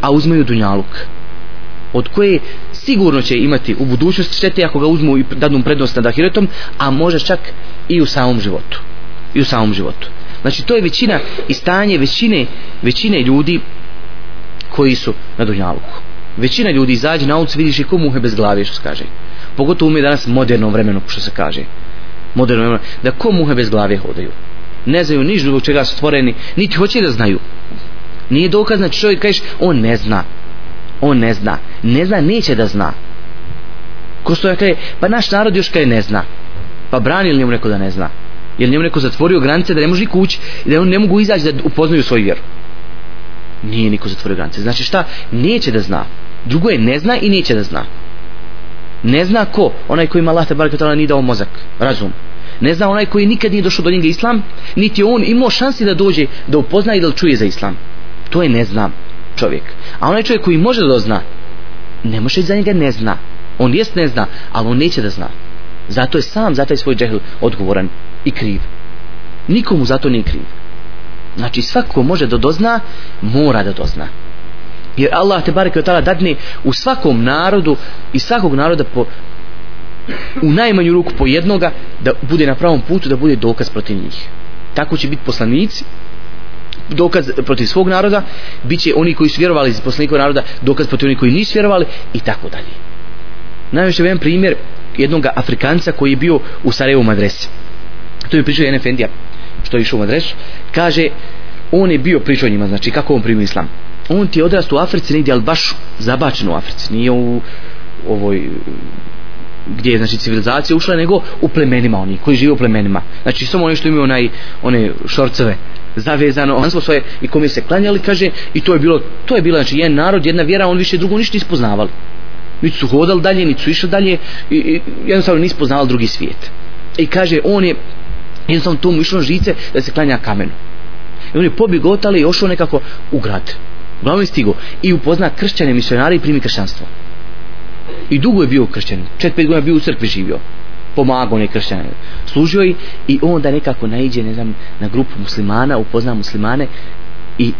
a uzimaju dunjaluk od koje sigurno će imati u budućnosti štete ako ga uzmu i dadnu prednost nad ahiretom a može čak i u samom životu i u samom životu Znači to je većina i stanje većine, većine ljudi koji su na Dunjaluku. Većina ljudi izađe na ulicu, vidiš i ko muhe bez glave, što se kaže. Pogotovo mi danas moderno vremenu, što se kaže. Moderno vremenu, da ko muhe bez glave hodaju. Ne znaju niš zbog čega su stvoreni, niti hoće da znaju. Nije dokaz, znači čovjek kažeš, on ne zna. On ne zna. Ne zna, neće da zna. Ko što je pa naš narod još kaj ne zna. Pa brani li njemu neko da ne zna? jer njemu neko zatvorio granice da ne može kući i da on ne mogu izaći da upoznaju svoju vjeru? Nije niko zatvorio granice. Znači šta? Neće da zna. Drugo je ne zna i neće da zna. Ne zna ko? Onaj koji ima Allah te barek nije dao mozak razum. Ne zna onaj koji nikad nije došao do njega islam niti on imao šansi da dođe da upozna i da čuje za islam. To je ne zna čovjek. A onaj čovjek koji može da dozna ne može za njega ne zna. On jest ne zna ali on neće da zna. Zato je sam za taj svoj džehl odgovoran i kriv. Nikomu zato nije kriv. Znači svako može da dozna mora da dozna. Jer Allah te barek otala dadne u svakom narodu i svakog naroda po u najmanju ruku po jednoga da bude na pravom putu da bude dokaz protiv njih. Tako će biti poslanici dokaz protiv svog naroda bit će oni koji su vjerovali iz poslanikov naroda dokaz protiv oni koji nisu vjerovali i tako dalje. Najviše jedan primjer jednog Afrikanca koji je bio u Sarajevu madresi to je pričao jedan Efendija što je išao u madresu kaže on je bio pričao njima znači kako on primio islam. On ti je odrast u Africi negdje ali baš zabačen u Africi. Nije u ovoj gdje je znači civilizacija ušla nego u plemenima oni koji žive u plemenima. Znači samo oni što imaju onaj one šorceve zavezano onslo svoje i kome se klanjali kaže i to je bilo to je bilo znači jedan narod jedna vjera on više drugo ništa ispoznavali niti su hodali dalje niti su išli dalje i, i jednostavno nisu poznavali drugi svijet. I kaže on je jednostavno tomu išlo žice da se klanja kamenu. I on je pobjegao otale i ošao nekako u grad. Uglavnom je stigo i upozna kršćane misionare i primi kršćanstvo. I dugo je bio kršćan čet pet godina bio u crkvi živio pomagao ne kršćane služio i, i onda nekako naiđe ne znam, na grupu muslimana upozna muslimane i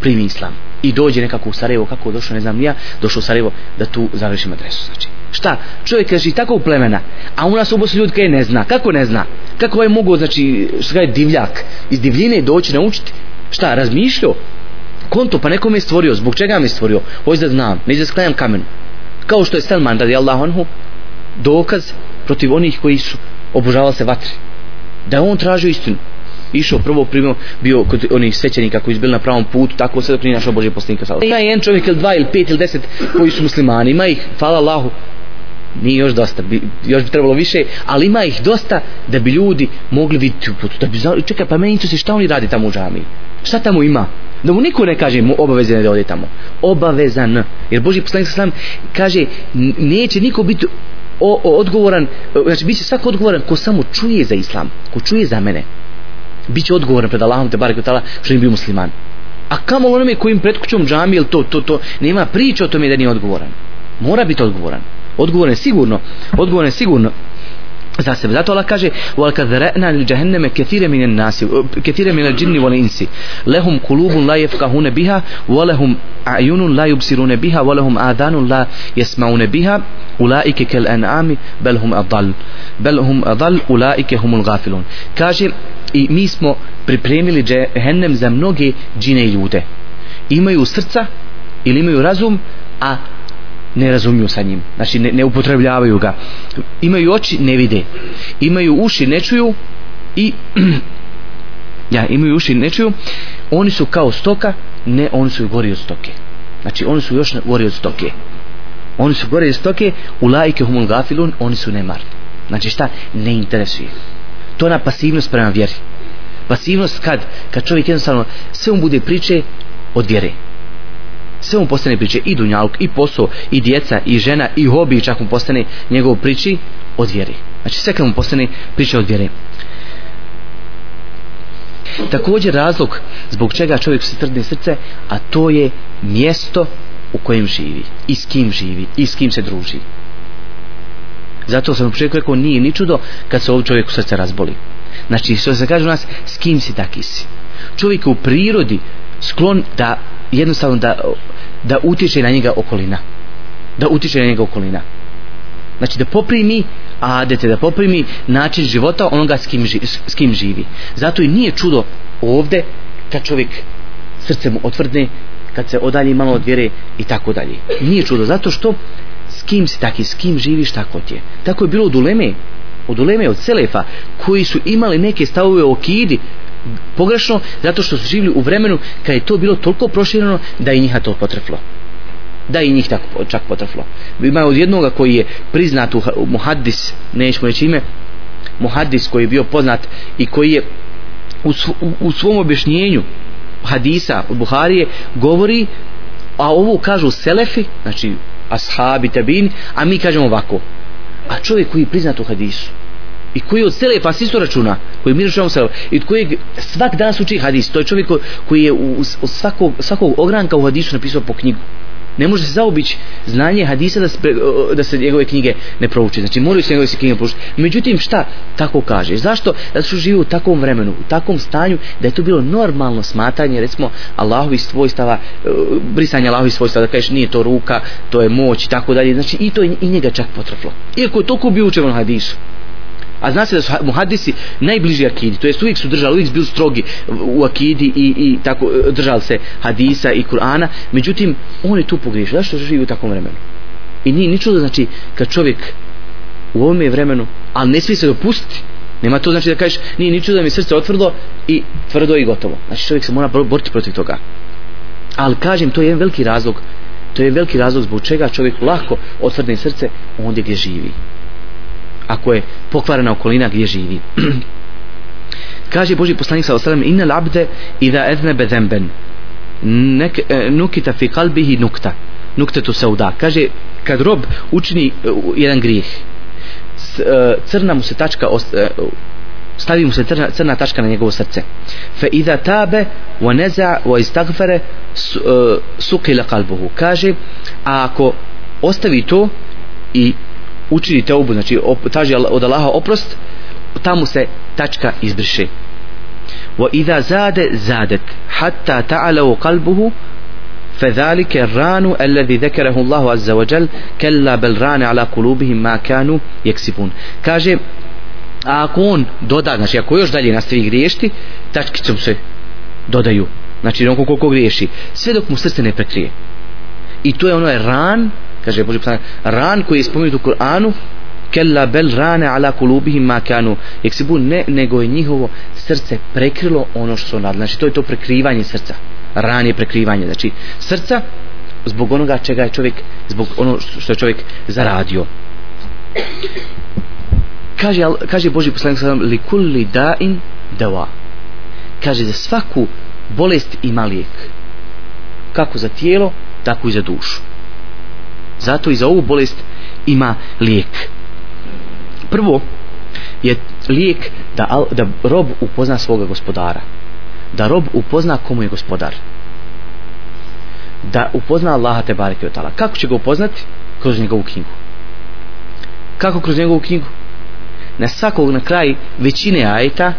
primi islam. I dođe nekako u Sarajevo kako došao ne znam ja, došao u Sarajevo da tu završim adresu znači. Šta? Čovjek kaže tako u plemena a u nas u Bosni ljudi kaj ne zna. Kako ne zna? Kako je mogu znači šta je divljak iz divljine doći naučiti šta razmišljao? Konto pa nekom je stvorio zbog čega mi je stvorio? Hoće da znam ne da sklanjam kamen. Kao što je Salman, radi Allah onhu dokaz protiv onih koji su obožavali se vatri da on tražio istinu. Išao prvo primio bio kod onih svećenika koji su bili na pravom putu tako sve dok nije našao Božje poslanika ima jedan čovjek ili dva ili pet ili deset koji su muslimani. Ima ih hvala Allahu nije još dosta bi, još bi trebalo više ali ima ih dosta da bi ljudi mogli vidjeti uputu da bi znali čekaj pa meni se šta oni radi tamo u džamiji, šta tamo ima? Da mu niko ne kaže mu obavezan da ode tamo. Obavezan. Jer Boži poslanik sam kaže neće niko biti o, o, odgovoran znači bit će svako odgovoran ko samo čuje za islam ko čuje za mene bit će odgovoran pred Allahom te barek što im bio musliman a kamo onome kojim pred kućom džami ili to, to, to, nema priče o tome da nije odgovoran. Mora biti odgovoran. Odgovoran je sigurno. Odgovoran je sigurno za sebe. Zato Allah kaže: "Wa qad ra'na li jahannama katiran min an-nas, katiran min al-jinni wal insi. Lahum qulubun la yafqahuna biha, wa lahum a'yunun la yubsiruna biha, wa lahum adhanun la yasma'una biha. Ulaika kal an'ami bal hum adall. Bal hum adall ulaika humul ghafilun." Kaže i mi smo pripremili jehennem za mnoge džine i ljude. Imaju srca ili imaju razum, a ne razumiju sa njim. Znači ne, ne upotrebljavaju ga. Imaju oči ne vide. Imaju uši ne čuju i ja imaju uši ne čuju. Oni su kao stoka ne oni su gori od stoke. Znači oni su još gori od stoke. Oni su gori od stoke u laike humul gafilun oni su nemarni. Znači šta? Ne interesuje. To na pasivnost prema vjeri. Pasivnost kad kad čovjek jednostavno sve mu bude priče od vjere sve mu postane priče i dunjaluk i posao i djeca i žena i hobi čak mu postane njegov priči od vjere. Znači sve kad mu postane priče od vjere. Također razlog zbog čega čovjek se trdne srce a to je mjesto u kojem živi i s kim živi i s kim se druži. Zato sam čovjek rekao nije ni čudo kad se ovog čovjeku srce razboli. Znači što se kaže u nas s kim si taki si. Čovjek u prirodi sklon da jednostavno da, da utiče na njega okolina. Da utiče na njega okolina. Znači da poprimi adete, da poprimi način života onoga s kim, živi, s kim živi. Zato i nije čudo ovde kad čovjek srce mu otvrdne kad se odalji malo od vjere i tako dalje. Nije čudo zato što s kim si taki, s kim živiš tako ti je. Tako je bilo od uleme od uleme od selefa koji su imali neke stavove o kidi pogrešno zato što su živjeli u vremenu kad je to bilo toliko prošireno da je njiha to potreflo. Da i njih tako čak potreflo. Ima od jednoga koji je priznat u muhaddis nećemo reći ime muhaddis koji je bio poznat i koji je u, u svom objašnjenju hadisa od Buharije govori a ovo kažu selefi znači ashabi tabin a mi kažemo ovako. A čovjek koji je priznat u hadisu i koji od sele pa isto računa koji mi računamo sele i koji svak dan uči hadis to je čovjek koji je u, u svakog, svakog ogranka u hadisu napisao po knjigu. Ne može se zaobići znanje hadisa da se, da se njegove knjige ne prouči. Znači moraju se njegove knjige proučiti. Međutim šta tako kaže zašto? Da su živi u takvom vremenu u takvom stanju da je to bilo normalno smatanje recimo Allahovi svojstava e, brisanje Allahovi svojstava da kažeš nije to ruka to je moć i tako dalje. Znači i to je i njega čak potreflo. Iako je toliko bio učevan hadisu. A zna se da su muhadisi najbliži akidi, to jest uvijek su držali, uvijek su bili strogi u akidi i, i tako e, držali se hadisa i Kur'ana, međutim, on je tu pogriješio, zašto živi u takvom vremenu? I ni ničudo, znači, kad čovjek u ovome vremenu, ali ne smije se dopustiti, nema to znači da kažeš, nije ničudo da mi srce otvrdo i tvrdo i gotovo. Znači čovjek se mora boriti protiv toga. Ali kažem, to je jedan veliki razlog, to je veliki razlog zbog čega čovjek lako otvrdne srce ondje gdje živi ako je pokvarena okolina gdje živi. Kaže Boži poslanik sa osallam inna l'abde idha eznebe zemben nek, e, nukita fi kalbihi nukta nukta tu sauda. Kaže kad rob učini e, jedan grijeh s, e, crna mu se tačka e, stavi mu se crna, crna tačka na njegovo srce. Fa idha tabe wa neza wa istagfere su, uh, kalbuhu kaže a ako ostavi to i učini teubu, znači traži od Allaha oprost, tamo se tačka izbriše. Wa idha zade zadet hatta ta'ala qalbuhu فذلك الران الذي ذكره الله عز وجل كلا بل ران على قلوبهم ما كانوا يكسبون kaže a ako on doda znači ako još dalje nastavi griješiti tačkice mu se dodaju znači on koliko griješi sve dok mu srce ne prekrije i to je ono je ran kaže Boži poslanik ran koji je spomenut u Kur'anu kella bel rane ala kulubihim ma kanu. Jeksibu ne nego je njihovo srce prekrilo ono što su radili znači to je to prekrivanje srca. Ran je prekrivanje znači srca zbog onoga čega je čovjek zbog ono što je čovjek zaradio. Kaže, kaže Boži poslanik sallam li kulli da'in dawa. Kaže za svaku bolest ima lijek. Kako za tijelo tako i za dušu zato i za ovu bolest ima lijek. Prvo je lijek da, da rob upozna svoga gospodara. Da rob upozna komu je gospodar. Da upozna Allaha te bareke od tala kako će ga upoznati kroz njegovu knjigu. Kako kroz njegovu knjigu? Na svakog na kraj većine ajeta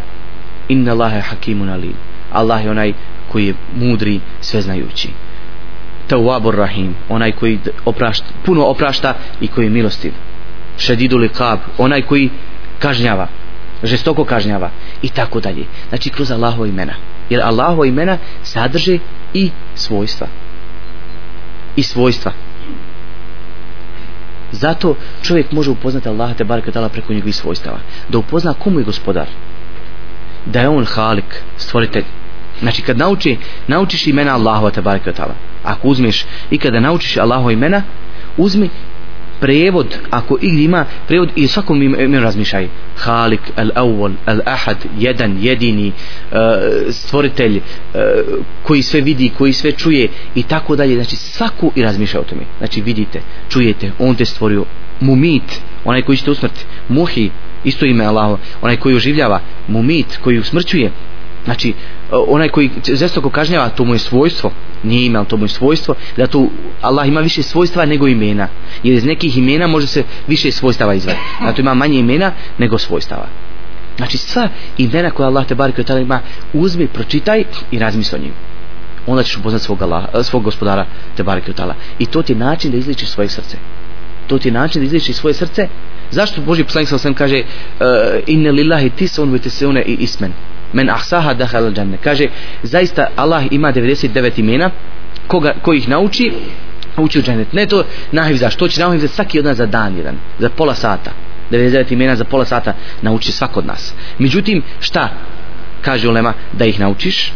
inna Allahe hakimun alim. Allah je onaj koji je mudri sveznajući. Tawwabur Rahim onaj koji oprašta, puno oprašta i koji je milostiv. Šedidu Liqab, onaj koji kažnjava žestoko kažnjava i tako dalje. Znači kroz Allahova imena. Jer Allahova imena sadrže i svojstva. I svojstva. Zato čovjek može upoznati Allaha te barek preko njegovih svojstava. Da upozna komu je gospodar. Da je on halik stvoritelj znači kad nauči naučiš imena Allahova te ta'ala. ako uzmeš i kada naučiš Allahova imena uzmi prevod ako igdje ima prevod i svakom imenu razmišljaj. Halik, Al-Awwal, Al-Ahad jedan, jedini eh, stvoritelj eh, koji sve vidi, koji sve čuje i tako dalje, znači svaku i razmišljaj o tome, znači vidite čujete, on te stvorio. Mumit, onaj koji ćete usmrti Muhi, isto ime Allah onaj koji oživljava. Mumit, koji usmrćuje znači onaj koji žestoko kažnjava to mu je svojstvo. Nije ime, ali to mu je svojstvo. Da to Allah ima više svojstva nego imena. Jer iz nekih imena može se više svojstava izvati zato ima manje imena nego svojstava. Znači sva imena koja Allah te barke tada ima uzmi, pročitaj i razmisli o njim onda ćeš upoznat svog, Allah, e, svog gospodara te barke tada i to ti je način da izličiš svoje srce. To ti je način da izličiš svoje srce. Zašto Boži poslanik sa osam kaže e, uh, inne lillahi tisun vete i ismen men ahsaha dahal al džanne kaže zaista Allah ima 99 imena koga, ko ih nauči pa uči u džennet ne to nahiv za što će nahiv za svaki od nas za dan jedan za pola sata. 99 imena za pola sata nauči svak od nas. Međutim šta kaže ulema? Da ih naučiš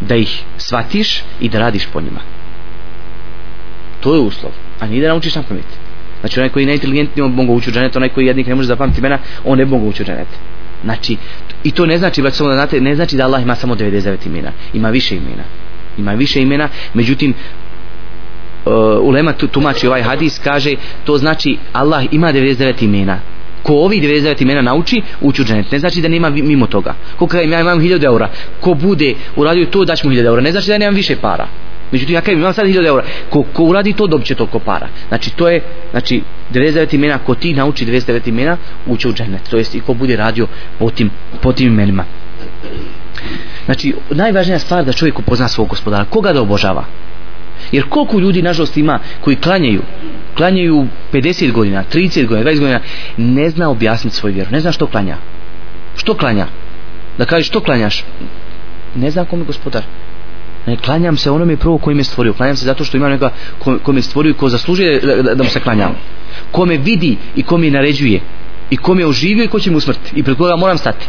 da ih svatiš i da radiš po njima. To je uslov a nije da naučiš na pamet. Znači onaj koji je najinteligentniji on mogu ući u dženet onaj koji jednik ne može zapamtiti imena on ne mogu ući u dženet znači i to ne znači samo da znate ne znači da Allah ima samo 99 imena. Ima više imena. Ima više imena međutim uh, ulema tumači ovaj hadis kaže to znači Allah ima 99 imena. Ko ovi 99 imena nauči ući u dženet ne znači da nema mimo toga. Ko kada ja imam 1000 eura. Ko bude uradio to daći mu 1000 eura. Ne znači da nemam više para. Međutim, ja kažem, imam sad 1000 eura. Ko, ko uradi to, dobit će toliko para. Znači, to je, znači, 99 imena, ko ti nauči 99 imena, uće u džennet. To jest, i ko bude radio po tim, po tim imenima. Znači, najvažnija stvar da čovjek upozna svog gospodara. Koga da obožava? Jer koliko ljudi, nažalost, ima koji klanjaju, klanjaju 50 godina, 30 godina, 20 godina, ne zna objasniti svoju vjeru. Ne zna što klanja. Što klanja? Da kaže što klanjaš? Ne zna kom je gospodar ne klanjam se onome prvo koji me stvorio. Klanjam se zato što ima neka ko, ko me stvorio i ko zaslužuje da, da, da mu se klanjam ko me vidi i ko me naređuje. I ko me oživio i ko će mu smrt. i pred koga moram stati.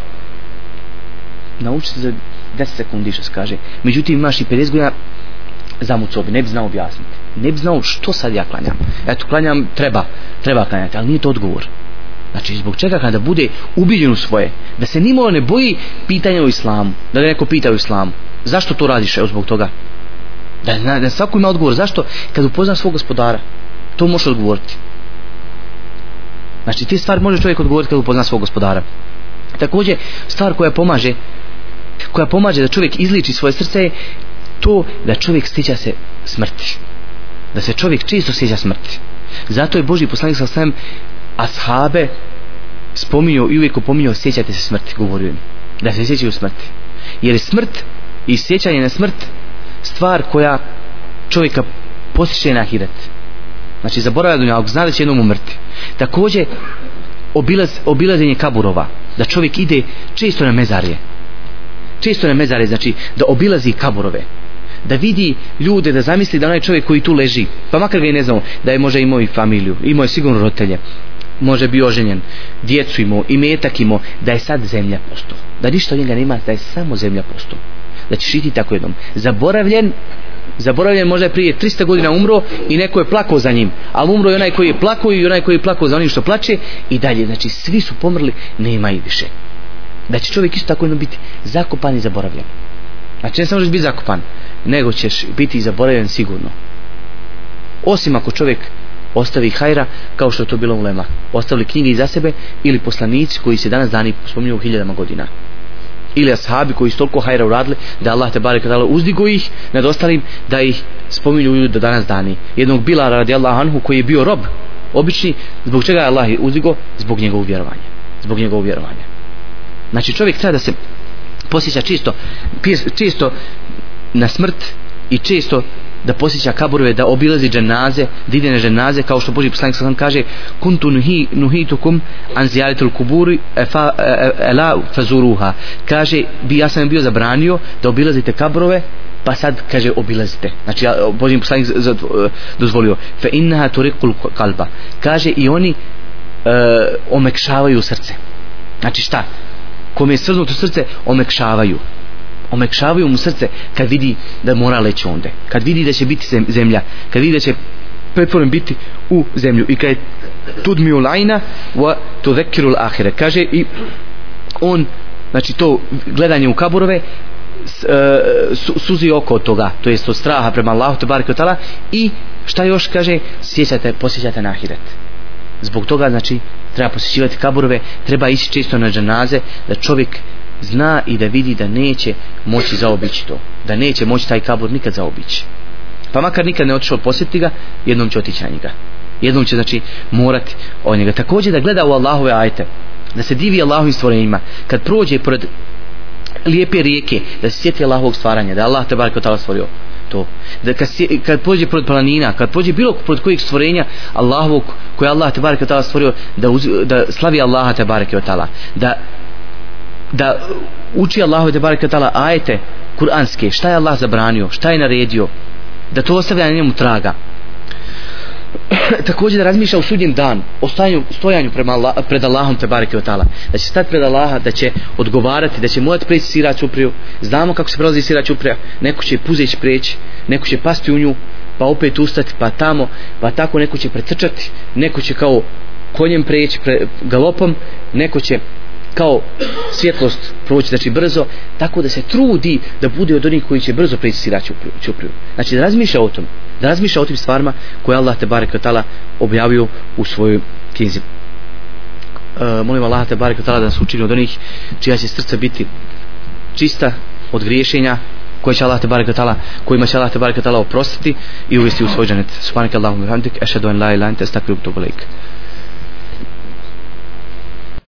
Nauči se za 10 sekundi što se kaže. Međutim imaš i 50 godina zamucobi, ne bi znao objasniti. Ne bi znao što sad ja klanjam. Eto klanjam, treba, treba klanjati ali nije to odgovor. Znači, zbog čega kada bude ubiđen u svoje, da se nimalo ne boji pitanja u islamu, da ga neko pita u islamu, zašto to radiš evo zbog toga? Da, da, da svako ima odgovor zašto? Kad upozna svog gospodara to možeš odgovoriti. Znači ti stvari može čovjek odgovoriti kad upozna svog gospodara. Također stvar koja pomaže koja pomaže da čovjek izliči svoje srce je to da čovjek stića se smrti da se čovjek čisto sjeća smrti zato je Boži poslanik sa svem ashabe spominio i uvijek opominio sjećate se smrti govorio im. Da se sjećaju smrti jer smrt i sjećanje na smrt stvar koja čovjeka posjeće na hiret znači zaboravlja dunja ako zna da će jednom umrti. Također obilaz, obilazenje kaburova da čovjek ide često na mezarje. Često na mezarje znači da obilazi kaburove da vidi ljude da zamisli da onaj čovjek koji tu leži pa makar ga i ne znamo da je može imao i familiju imao je sigurno roditelje može bio oženjen djecu imao i metak imao da je sad zemlja posto. Da ništa od njega nema da je samo zemlja posto da ćeš šiti tako jednom. Zaboravljen zaboravljen možda je prije 300 godina umro i neko je plakao za njim ali umro i onaj koji je plakao i onaj koji je plakao za onim što plače i dalje znači svi su pomrli nema i više. Da će čovjek isto tako jedno biti zakopan i zaboravljen. Znači ne samo ćeš biti zakopan nego ćeš biti zaboravljen sigurno. Osim ako čovjek ostavi hajra kao što je to bilo u Lema. Ostavili knjige iza sebe ili poslanici koji se danas dani spominju u hiljadama godina ili ashabi koji su toliko hajra uradili da Allah te barek dala uzdigo ih nad ostalim da ih spominju ljudi do danas dani. Jednog Bila radijallahu anhu koji je bio rob obični zbog čega je Allah uzdigo? Zbog njegovog vjerovanja. Zbog njegovog vjerovanja. Znači čovjek treba da se posjeća čisto čisto na smrt i često da posjeća kaburove, da obilazi dženaze, da ide na dženaze, kao što Boži poslanik sam kaže, kuntu nuhi, nuhitukum an zijaritul kuburi e fa, e, e, e, la fazuruha. Kaže, bi, ja sam bio zabranio da obilazite kaburove, pa sad kaže obilazite. Znači ja, Boži poslanik dozvolio. Fe innaha turiqul kalba. Kaže i oni e, omekšavaju srce. Znači šta? Kome je srznuto srce omekšavaju omekšavaju mu srce kad vidi da mora leći onde kad vidi da će biti zemlja. Kad vidi da će pretvoren biti u zemlju. I kad je tudmi lajna wa tu l'ahire kaže i on znači to gledanje u kaburove e, suzi oko od toga to jest od straha prema Allahu te i šta još kaže? Sjećate, posjećate na ahiret. Zbog toga znači treba posjećivati kaburove treba ići čisto na dženaze da čovjek zna i da vidi da neće moći zaobići to da neće moći taj kabur nikad zaobići. Pa makar nikad ne otišao posjetiti ga jednom će otići na njega. Jednom će znači morati o njega. Također da gleda u Allahove ajte da se divi Allahovim stvorenjima kad prođe pored lijepe rijeke da se sjeti Allahovog stvaranja da Allah te bar kao tala stvorio to. Da kad, se, kad pođe pored planina kad pođe bilo pored kojeg stvorenja Allahovog koje Allah te bareke stvorio da, uz, da slavi Allaha te bareke da da uči Allahu te bareke tala ajete kuranske. Šta je Allah zabranio? Šta je naredio? Da to ostavlja na njemu traga. Također da razmišlja u sudnjem dan o stajanju, stojanju prema Allah, pred Allahom te bareke tala da će stati pred Allaha da će odgovarati da će morati preći sirać upriju znamo kako se prelazi sirać uprija neko će puzeć preći neko će pasti u nju pa opet ustati pa tamo pa tako neko će pretrčati neko će kao konjem preći pre, galopom neko će kao svjetlost proći znači brzo tako da se trudi da bude od onih koji će brzo preći siraću čupriju znači da razmišlja o tom da razmišlja o tim stvarima koje Allah te barek tala objavio u svojoj knjizi. E, molim Allah te barek tala da nas učini od onih čija će srca biti čista od griješenja koje će Allah te barek tala kojima će Allah te barek tala oprostiti i uvesti u svoj džanet subhanak Allahumma hamdik ashhadu an la ilaha illa anta astaghfiruka wa atubu ilaik